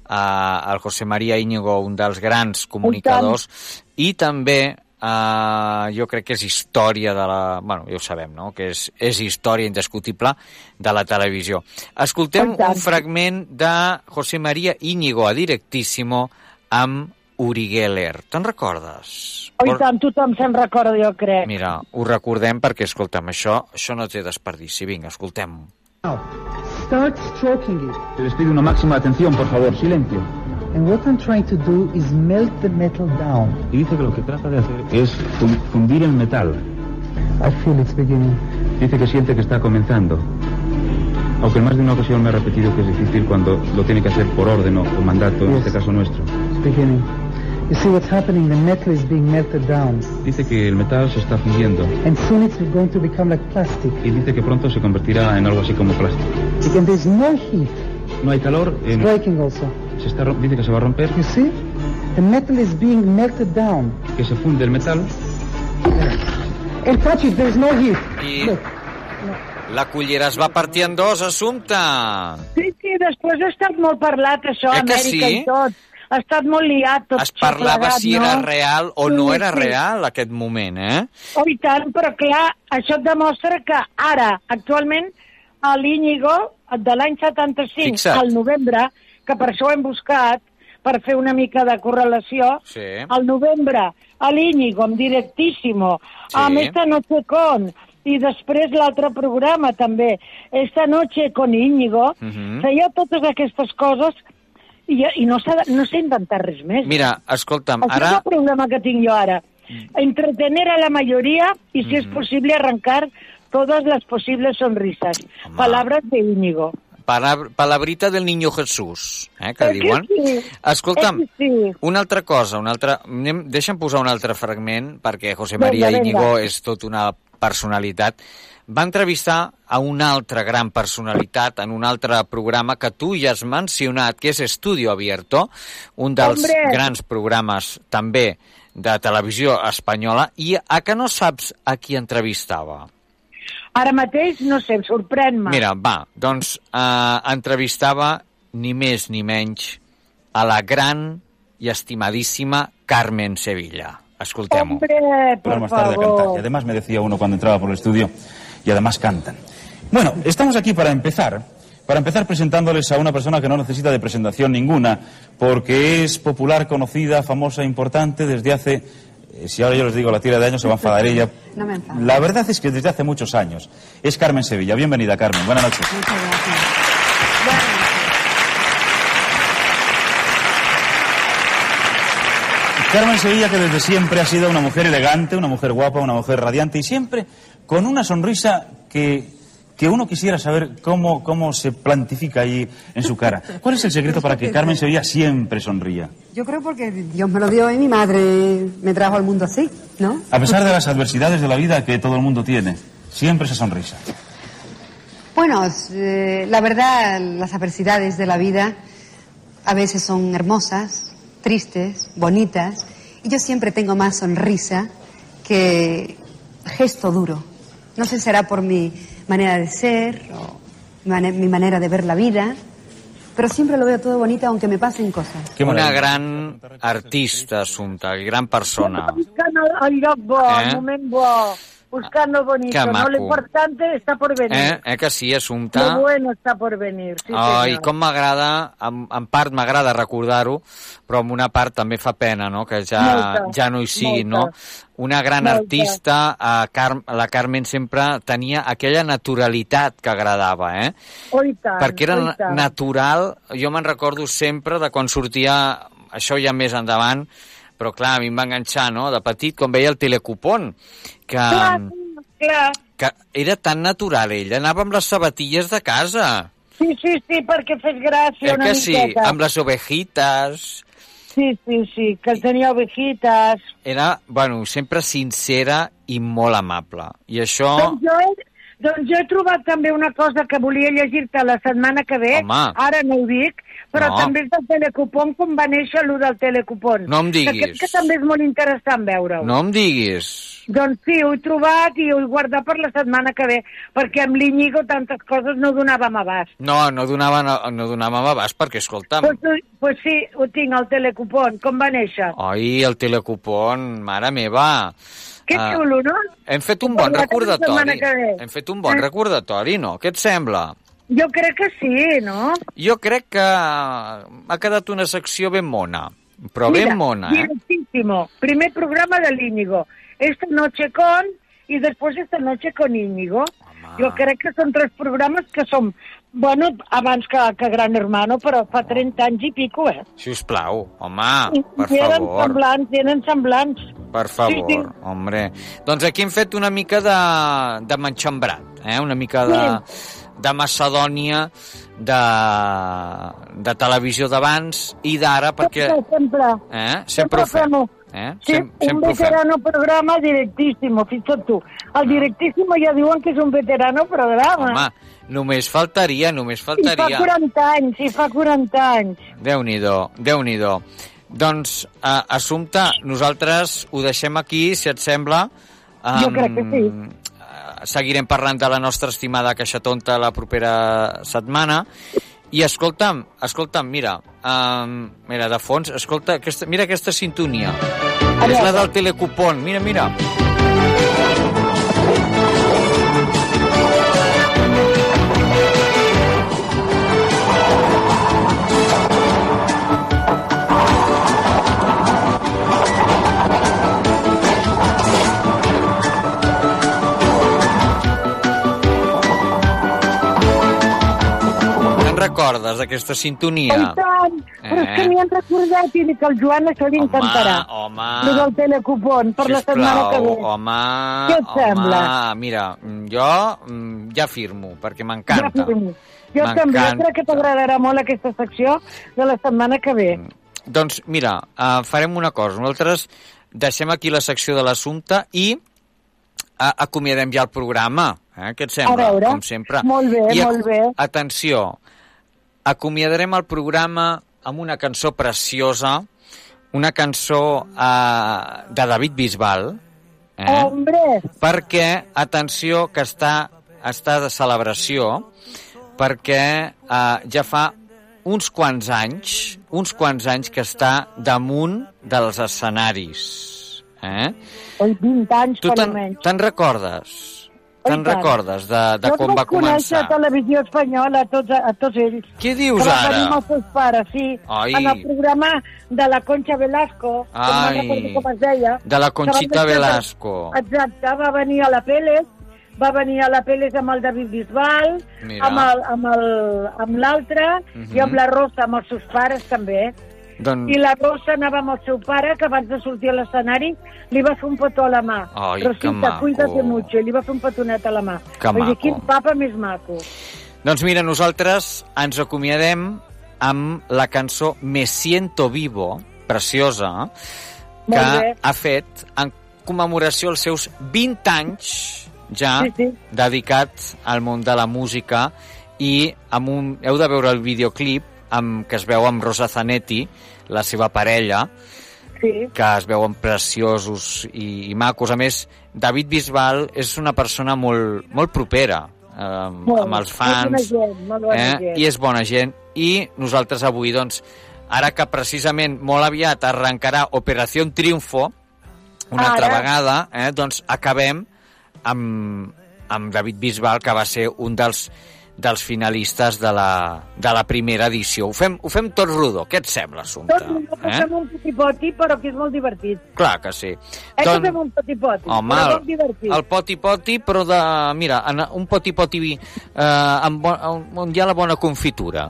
[SPEAKER 3] eh, el José María Íñigo, un dels grans comunicadors, i també eh, jo crec que és història de la... bueno, ja ho sabem, no?, que és, és història indiscutible de la televisió. Escoltem un fragment de José María Íñigo a Directísimo amb Uri Geller. Te'n recordes?
[SPEAKER 22] Oh, i tant, tothom se'n recorda, jo crec.
[SPEAKER 3] Mira, ho recordem perquè, escolta'm, això, això no té desperdici. Vinga, escoltem-ho.
[SPEAKER 23] Start stroking it.
[SPEAKER 24] Les pido una máxima atención, por favor, silencio.
[SPEAKER 23] And what I'm trying to do is melt the metal down.
[SPEAKER 24] Y dice que lo que trata de hacer es fun- fundir el metal.
[SPEAKER 23] I feel it's beginning.
[SPEAKER 24] Dice que siente que está comenzando. Aunque en más de una ocasión me ha repetido que es difícil cuando lo tiene que hacer por orden o mandato, en
[SPEAKER 23] Yes.
[SPEAKER 24] este caso nuestro.
[SPEAKER 23] It's beginning.
[SPEAKER 24] Dice que el metal se está fundiendo
[SPEAKER 23] And soon it's going to become like plastic.
[SPEAKER 24] y dice que pronto se convertirá en algo así como plástico.
[SPEAKER 23] And there's no heat.
[SPEAKER 24] No hay calor,
[SPEAKER 23] It's
[SPEAKER 24] en-
[SPEAKER 23] breaking also.
[SPEAKER 24] se está, rom- dice que se va a romper,
[SPEAKER 23] You see? The metal is being melted down.
[SPEAKER 24] que se funde el metal
[SPEAKER 23] And touch it, there's no heat. Look.
[SPEAKER 3] la cullera es va partir en dos, Assumpte.
[SPEAKER 22] Sí, sí, després ha estat molt parlat, això,
[SPEAKER 3] Eh que
[SPEAKER 22] Amèrica
[SPEAKER 3] sí?
[SPEAKER 22] i tot. Ha estat molt liat, tot
[SPEAKER 3] Es parlava
[SPEAKER 22] plegat,
[SPEAKER 3] si
[SPEAKER 22] no?
[SPEAKER 3] era real o
[SPEAKER 22] Sí,
[SPEAKER 3] no era
[SPEAKER 22] sí.
[SPEAKER 3] real aquest moment, eh?
[SPEAKER 22] Oh, i tant, però clar, això et demostra que ara, actualment, a l'Íñigo de l'any 75
[SPEAKER 3] Fixa't.
[SPEAKER 22] al novembre, que per això ho hem buscat, per fer una mica de correlació,
[SPEAKER 3] Sí.
[SPEAKER 22] al novembre a l'Íñigo, amb Directíssimo,
[SPEAKER 3] Sí.
[SPEAKER 22] amb Esta Noche Con, i després l'altre programa també, Esta Noche con Íñigo,
[SPEAKER 3] Mhm.
[SPEAKER 22] feia totes aquestes coses i, i no, no sé inventar res més.
[SPEAKER 3] Mira, escolta'm,
[SPEAKER 22] Això és
[SPEAKER 3] ara...
[SPEAKER 22] el problema que tinc jo ara. Entretener a la mayoría y, si es posible, arrancar todas las posibles sonrisas. Palabras de Íñigo.
[SPEAKER 3] Palab palabrita del niño Jesús, eh, que
[SPEAKER 22] que
[SPEAKER 3] diuen.
[SPEAKER 22] sí,
[SPEAKER 3] Escolta'm,
[SPEAKER 22] que sí.
[SPEAKER 3] una altra cosa, una altra... Anem, deixa'm posar un altre fragment, perquè José María. Íñigo és tot una personalitat. Va entrevistar a una altra gran personalitat en un altre programa que tu ja has mencionat, que és Estudio Abierto, un dels
[SPEAKER 22] Hombre.
[SPEAKER 3] grans programes també de televisió espanyola, i a que no saps a qui entrevistava?
[SPEAKER 22] Ara mateix, no sé, em sorprèn-me.
[SPEAKER 3] Mira, va, doncs eh, entrevistava ni més ni menys a la gran i estimadíssima Carmen Sevilla. Escoltem-ho.
[SPEAKER 22] Hombre, por
[SPEAKER 24] más tarde a cantar. Y
[SPEAKER 22] favor.
[SPEAKER 24] además me decía uno cuando entraba por el estudio, y además cantan. Bueno, estamos aquí para empezar, para empezar presentándoles a una persona que no necesita de presentación ninguna, porque es popular, conocida, famosa, importante desde hace, eh, si ahora yo les digo la tira de años se va a enfadar ella.
[SPEAKER 25] No me enfado.
[SPEAKER 24] La verdad es que desde hace muchos años. Es Carmen Sevilla. Bienvenida, Carmen. Buenas noches.
[SPEAKER 25] Muchas gracias.
[SPEAKER 24] Carmen Sevilla, que desde siempre ha sido una mujer elegante, una mujer guapa, una mujer radiante y siempre con una sonrisa que, que uno quisiera saber cómo, cómo se plantifica ahí en su cara. ¿Cuál es el secreto para que Carmen Sevilla siempre sonría?
[SPEAKER 25] Yo creo porque Dios me lo dio y mi madre me trajo al mundo así, ¿no?
[SPEAKER 24] A pesar de las adversidades de la vida que todo el mundo tiene, siempre esa sonrisa.
[SPEAKER 25] Bueno, eh, la verdad, las adversidades de la vida a veces son hermosas, tristes, bonitas, y yo siempre tengo más sonrisa que gesto duro. No sé si será por mi manera de ser o mi manera de ver la vida, pero siempre lo veo todo bonito aunque me pasen cosas.
[SPEAKER 3] Una gran artista, Assumpta, i gran persona. Eh?
[SPEAKER 22] Lo bonito,
[SPEAKER 3] Que
[SPEAKER 22] ¿no?
[SPEAKER 3] maco.
[SPEAKER 22] Lo importante está por venir.
[SPEAKER 3] Eh, eh que sí, Assumpta?
[SPEAKER 22] Lo bueno está por venir, sí,
[SPEAKER 3] Ai,
[SPEAKER 22] senyor.
[SPEAKER 3] com m'agrada, en, en part m'agrada recordar-ho, però en una part també fa pena, no?, que ja,
[SPEAKER 22] Molta,
[SPEAKER 3] ja no hi sigui, no?
[SPEAKER 22] molta.
[SPEAKER 3] Una gran
[SPEAKER 22] Molta.
[SPEAKER 3] artista, a Car la Carmen sempre tenia aquella naturalitat que agradava, eh?
[SPEAKER 22] Oh, tant,
[SPEAKER 3] Perquè era
[SPEAKER 22] oh, tant.
[SPEAKER 3] natural, jo me'n recordo sempre de quan sortia, això ja més endavant, però clar, a mi em va enganxar, no?, de petit, quan veia el telecupón, que,
[SPEAKER 22] Clar, clar.
[SPEAKER 3] que era tan natural, ell anava amb les sabatilles de casa.
[SPEAKER 22] Sí, sí, sí, perquè fes gràcia
[SPEAKER 3] Eh
[SPEAKER 22] una
[SPEAKER 3] que sí,
[SPEAKER 22] miqueta.
[SPEAKER 3] amb les ovejitas...
[SPEAKER 22] Sí, sí, sí, que tenia ovejitas.
[SPEAKER 3] Era, bueno, sempre sincera i molt amable. I això...
[SPEAKER 22] Doncs jo, he, doncs jo he trobat també una cosa que volia llegir-te la setmana que ve.
[SPEAKER 3] Home.
[SPEAKER 22] Ara no ho dic, però
[SPEAKER 3] No.
[SPEAKER 22] també és del Telecupon, com va néixer allò del Telecupon.
[SPEAKER 3] No em diguis.
[SPEAKER 22] Que crec que també és molt interessant veure-ho.
[SPEAKER 3] No em diguis.
[SPEAKER 22] Doncs sí, ho he trobat i ho he guardat per la setmana que ve, perquè amb l'Iñigo tantes coses no donàvem abast.
[SPEAKER 3] No, no donava, no, no donàvem abast perquè, escolta'm,
[SPEAKER 22] Doncs pues, pues sí, ho tinc, el Telecupon. Com va néixer?
[SPEAKER 3] oi, el telecupón, mare meva.
[SPEAKER 22] Que
[SPEAKER 3] Ah,
[SPEAKER 22] xulo, no?
[SPEAKER 3] Hem fet un bon recordatori. Hem fet un bon
[SPEAKER 22] Eh?
[SPEAKER 3] recordatori, no? Què et sembla?
[SPEAKER 22] Jo crec que sí, no?
[SPEAKER 3] Jo crec que ha quedat una secció ben mona. Però ben mona, eh?
[SPEAKER 22] Directísimo. Primer programa del Íñigo. Esta noche con y después esta noche con Íñigo. Jo crec que són tres programes que són, bueno, abans que, que Gran Hermano, però fa 30 anys i pico, eh?
[SPEAKER 3] Si us plau, home,
[SPEAKER 22] I-
[SPEAKER 3] per
[SPEAKER 22] I eren
[SPEAKER 3] favor.
[SPEAKER 22] semblants, eren semblants.
[SPEAKER 3] Per favor,
[SPEAKER 22] Sí, sí.
[SPEAKER 3] hombre. Doncs aquí hem fet una mica de, de manxambrat, eh? una mica de, de Macedònia, de, de televisió d'abans i d'ara, perquè...
[SPEAKER 22] Sempre, sempre.
[SPEAKER 3] Eh? Sempre ho fem. Eh?
[SPEAKER 22] Sí,
[SPEAKER 3] Sem
[SPEAKER 22] un
[SPEAKER 3] sempre ho fem.
[SPEAKER 22] veterano programa directísimo, fixa't tu. El directísimo ja diuen que és un veterano programa.
[SPEAKER 3] Home, només faltaria, només
[SPEAKER 22] I fa
[SPEAKER 3] faltaria.
[SPEAKER 22] 40 anys, i fa 40 anys.
[SPEAKER 3] Déu-n'hi-do, déu nhi déu Doncs, eh, Assumpta, nosaltres ho deixem aquí, si et sembla.
[SPEAKER 22] Jo crec que sí.
[SPEAKER 3] Seguirem parlant de la nostra estimada Caixa Tonta la propera setmana. I escolta'm, escolta'm, mira, um, mira, de fons, escolta, aquesta, mira aquesta sintonia. És la del telecupón, mira, mira. Aquesta
[SPEAKER 22] I
[SPEAKER 3] sintonia?
[SPEAKER 22] tant, però és
[SPEAKER 3] Eh?
[SPEAKER 22] que m'hi han recordat i que al Joan això li encantarà.
[SPEAKER 3] home.
[SPEAKER 22] Lo del telecupon per la setmana que ve.
[SPEAKER 3] home,
[SPEAKER 22] Què et
[SPEAKER 3] home,
[SPEAKER 22] sembla?
[SPEAKER 3] mira, mm, jo mm, ja firmo, perquè m'encanta.
[SPEAKER 22] Ja firmo. Jo també, jo crec que t'agradarà molt aquesta secció de la setmana que ve.
[SPEAKER 3] Doncs mira, uh, farem una cosa. Nosaltres deixem aquí la secció de l'assumpte i uh, acomiadem ja el programa. Eh? Què et sembla?
[SPEAKER 22] A veure.
[SPEAKER 3] Com sempre.
[SPEAKER 22] Molt bé,
[SPEAKER 3] I
[SPEAKER 22] molt bé.
[SPEAKER 3] Atenció, acomiadarem el programa amb una cançó preciosa, una cançó uh, de David Bisbal, eh?
[SPEAKER 22] Hombre,
[SPEAKER 3] perquè, atenció, que està, està de celebració, perquè eh, ja fa uns quants anys, uns quants anys que està damunt dels escenaris. Eh?
[SPEAKER 22] oi, 20 anys per almenys.
[SPEAKER 3] te'n recordes? Te'n recordes de, de
[SPEAKER 22] jo
[SPEAKER 3] quan va començar?
[SPEAKER 22] a Televisió Espanyola a tots, a tots ells.
[SPEAKER 3] Què dius
[SPEAKER 22] que
[SPEAKER 3] ara?
[SPEAKER 22] amb els seus pares, sí.
[SPEAKER 3] Ai.
[SPEAKER 22] En el programa de la Concha Velasco, que no
[SPEAKER 3] Ai.
[SPEAKER 22] recordo com es deia.
[SPEAKER 3] De la
[SPEAKER 22] que deixar-
[SPEAKER 3] Velasco.
[SPEAKER 22] Exacte, va venir a la Peles, va venir a la Peles amb el David Bisbal,
[SPEAKER 3] Mira.
[SPEAKER 22] amb l'altre,
[SPEAKER 3] Mhm.
[SPEAKER 22] i amb la Rosa, amb els seus pares també.
[SPEAKER 3] Doncs...
[SPEAKER 22] I la Rosa anava amb el seu pare, que abans de sortir a l'escenari li va fer un petó a la mà.
[SPEAKER 3] Ai, que
[SPEAKER 22] Rosita,
[SPEAKER 3] maco.
[SPEAKER 22] cuídate mucho, i li va fer un petonet a la mà.
[SPEAKER 3] Que
[SPEAKER 22] Vull dir,
[SPEAKER 3] maco.
[SPEAKER 22] quin papa més maco.
[SPEAKER 3] Doncs mira, nosaltres ens acomiadem amb la cançó Me siento vivo, preciosa, que ha fet en commemoració als seus 20 anys ja
[SPEAKER 22] Sí, sí.
[SPEAKER 3] dedicat al món de la música i amb un, heu de veure el videoclip amb, que es veu amb Rosa Zanetti, la seva parella,
[SPEAKER 22] sí.
[SPEAKER 3] que es veuen preciosos i, i macos. A més, David Bisbal és una persona molt, molt propera eh,
[SPEAKER 22] Molt,
[SPEAKER 3] amb els fans
[SPEAKER 22] bona gent, molt
[SPEAKER 3] eh?
[SPEAKER 22] gent.
[SPEAKER 3] i és bona gent i nosaltres avui doncs ara que precisament molt aviat arrencarà Operació Triunfo una
[SPEAKER 22] Ara.
[SPEAKER 3] altra vegada eh? doncs acabem amb, amb David Bisbal que va ser un dels dels finalistes de la, de la primera edició. Ho fem, ho fem tot rodó. Què et sembla, Assumpte?
[SPEAKER 22] Tot no fem un poti-poti, però que és molt divertit.
[SPEAKER 3] Clar que sí.
[SPEAKER 22] Eh que fem un poti-poti,
[SPEAKER 3] Home,
[SPEAKER 22] però molt divertit.
[SPEAKER 3] el poti-poti, però de... Mira, un poti-poti eh, amb bon, on hi ha la bona confitura.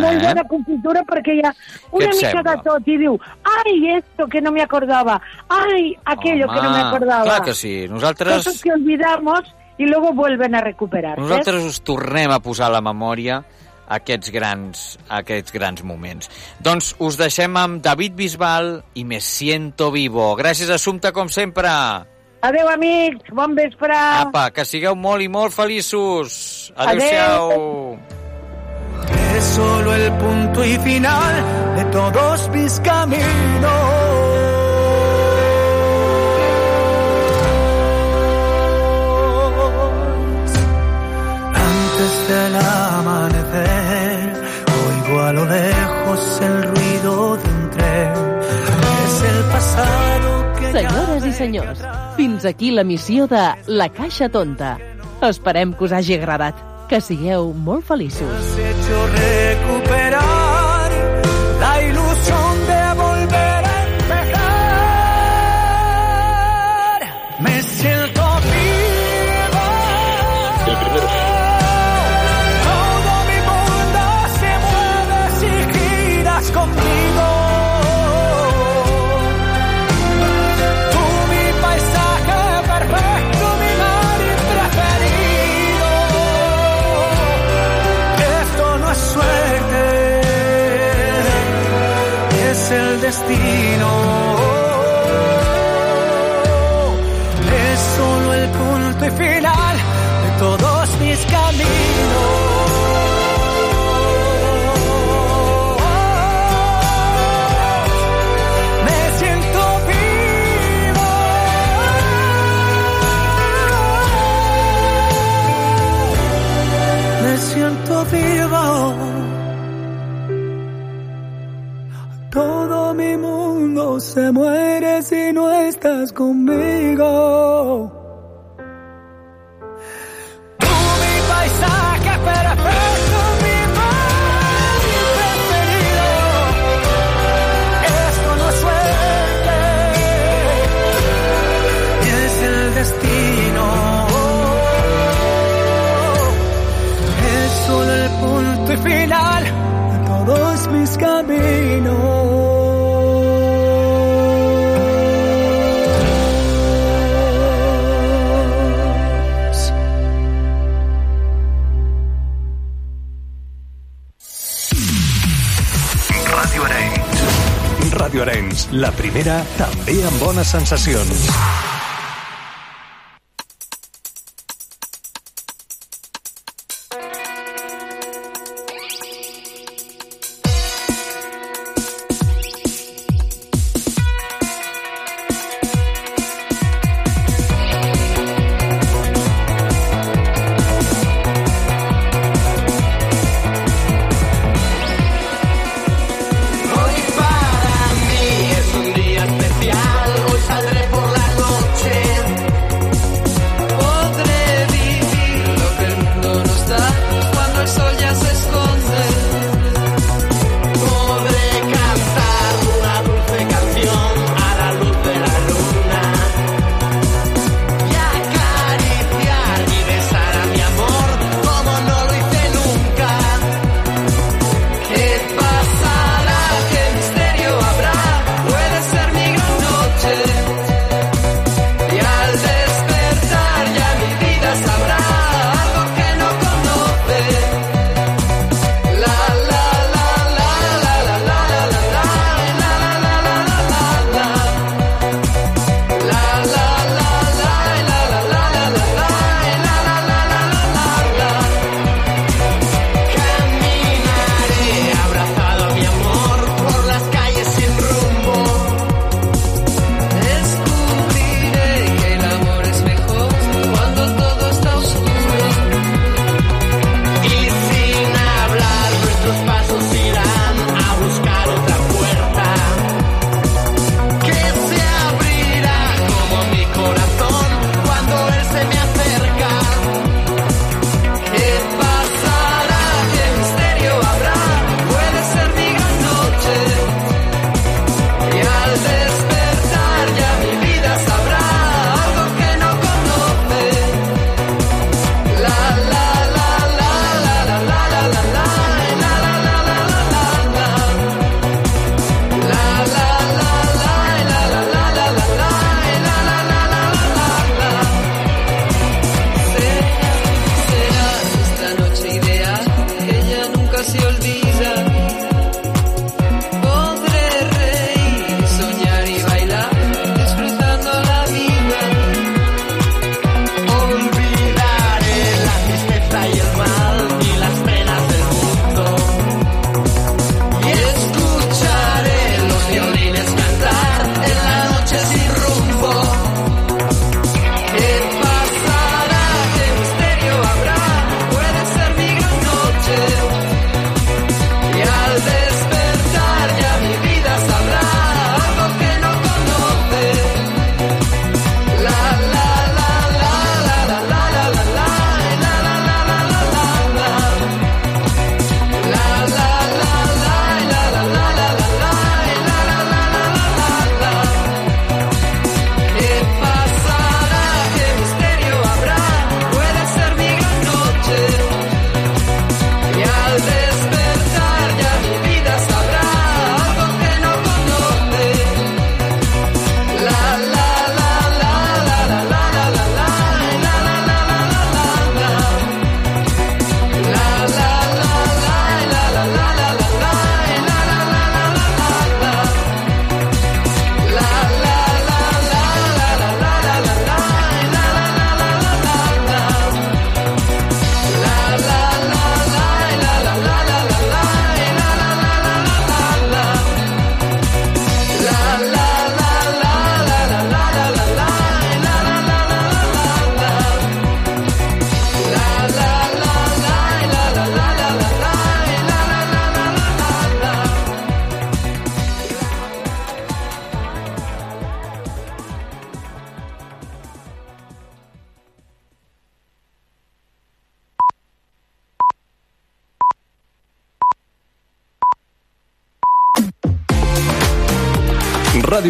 [SPEAKER 22] Molt
[SPEAKER 3] eh?
[SPEAKER 22] bona confitura perquè hi ha una mica
[SPEAKER 3] sembla?
[SPEAKER 22] de tot i diu ai, esto que no me acordaba, ai, aquello que no me acordaba.
[SPEAKER 3] clar que sí. Nosaltres,
[SPEAKER 22] Cosas que olvidamos y luego vuelven a recuperar.
[SPEAKER 3] nosaltres us tornem a posar a la memòria aquests grans, aquests grans moments. Doncs us deixem amb David Bisbal i Me siento vivo. Gràcies, Assumpte, com sempre.
[SPEAKER 22] Adeu, amics, bon vespre.
[SPEAKER 3] Apa, que sigueu molt i molt feliços. Adéu-siau.
[SPEAKER 26] Es solo el punto y final de todos mis caminos. Del amanecer, oigo a lo lejos el ruido de un tren. Es el pasado que
[SPEAKER 16] Senyores i senyors, fins aquí la missió de La Caixa Tonta. Esperem que us hagi agradat. Que sigueu molt feliços.
[SPEAKER 26] has hecho recuperar destino. Conmigo.
[SPEAKER 1] manera, també amb bones sensacions.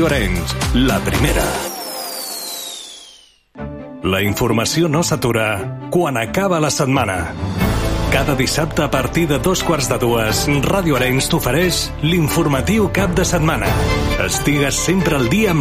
[SPEAKER 1] Ràdio Arenys, la primera. La informació no s'atura quan acaba la setmana.
[SPEAKER 27] Cada dissabte a partir de dos quarts de dues, Ràdio Arenys t'ofereix l'informatiu cap de setmana. Estigues sempre al dia amb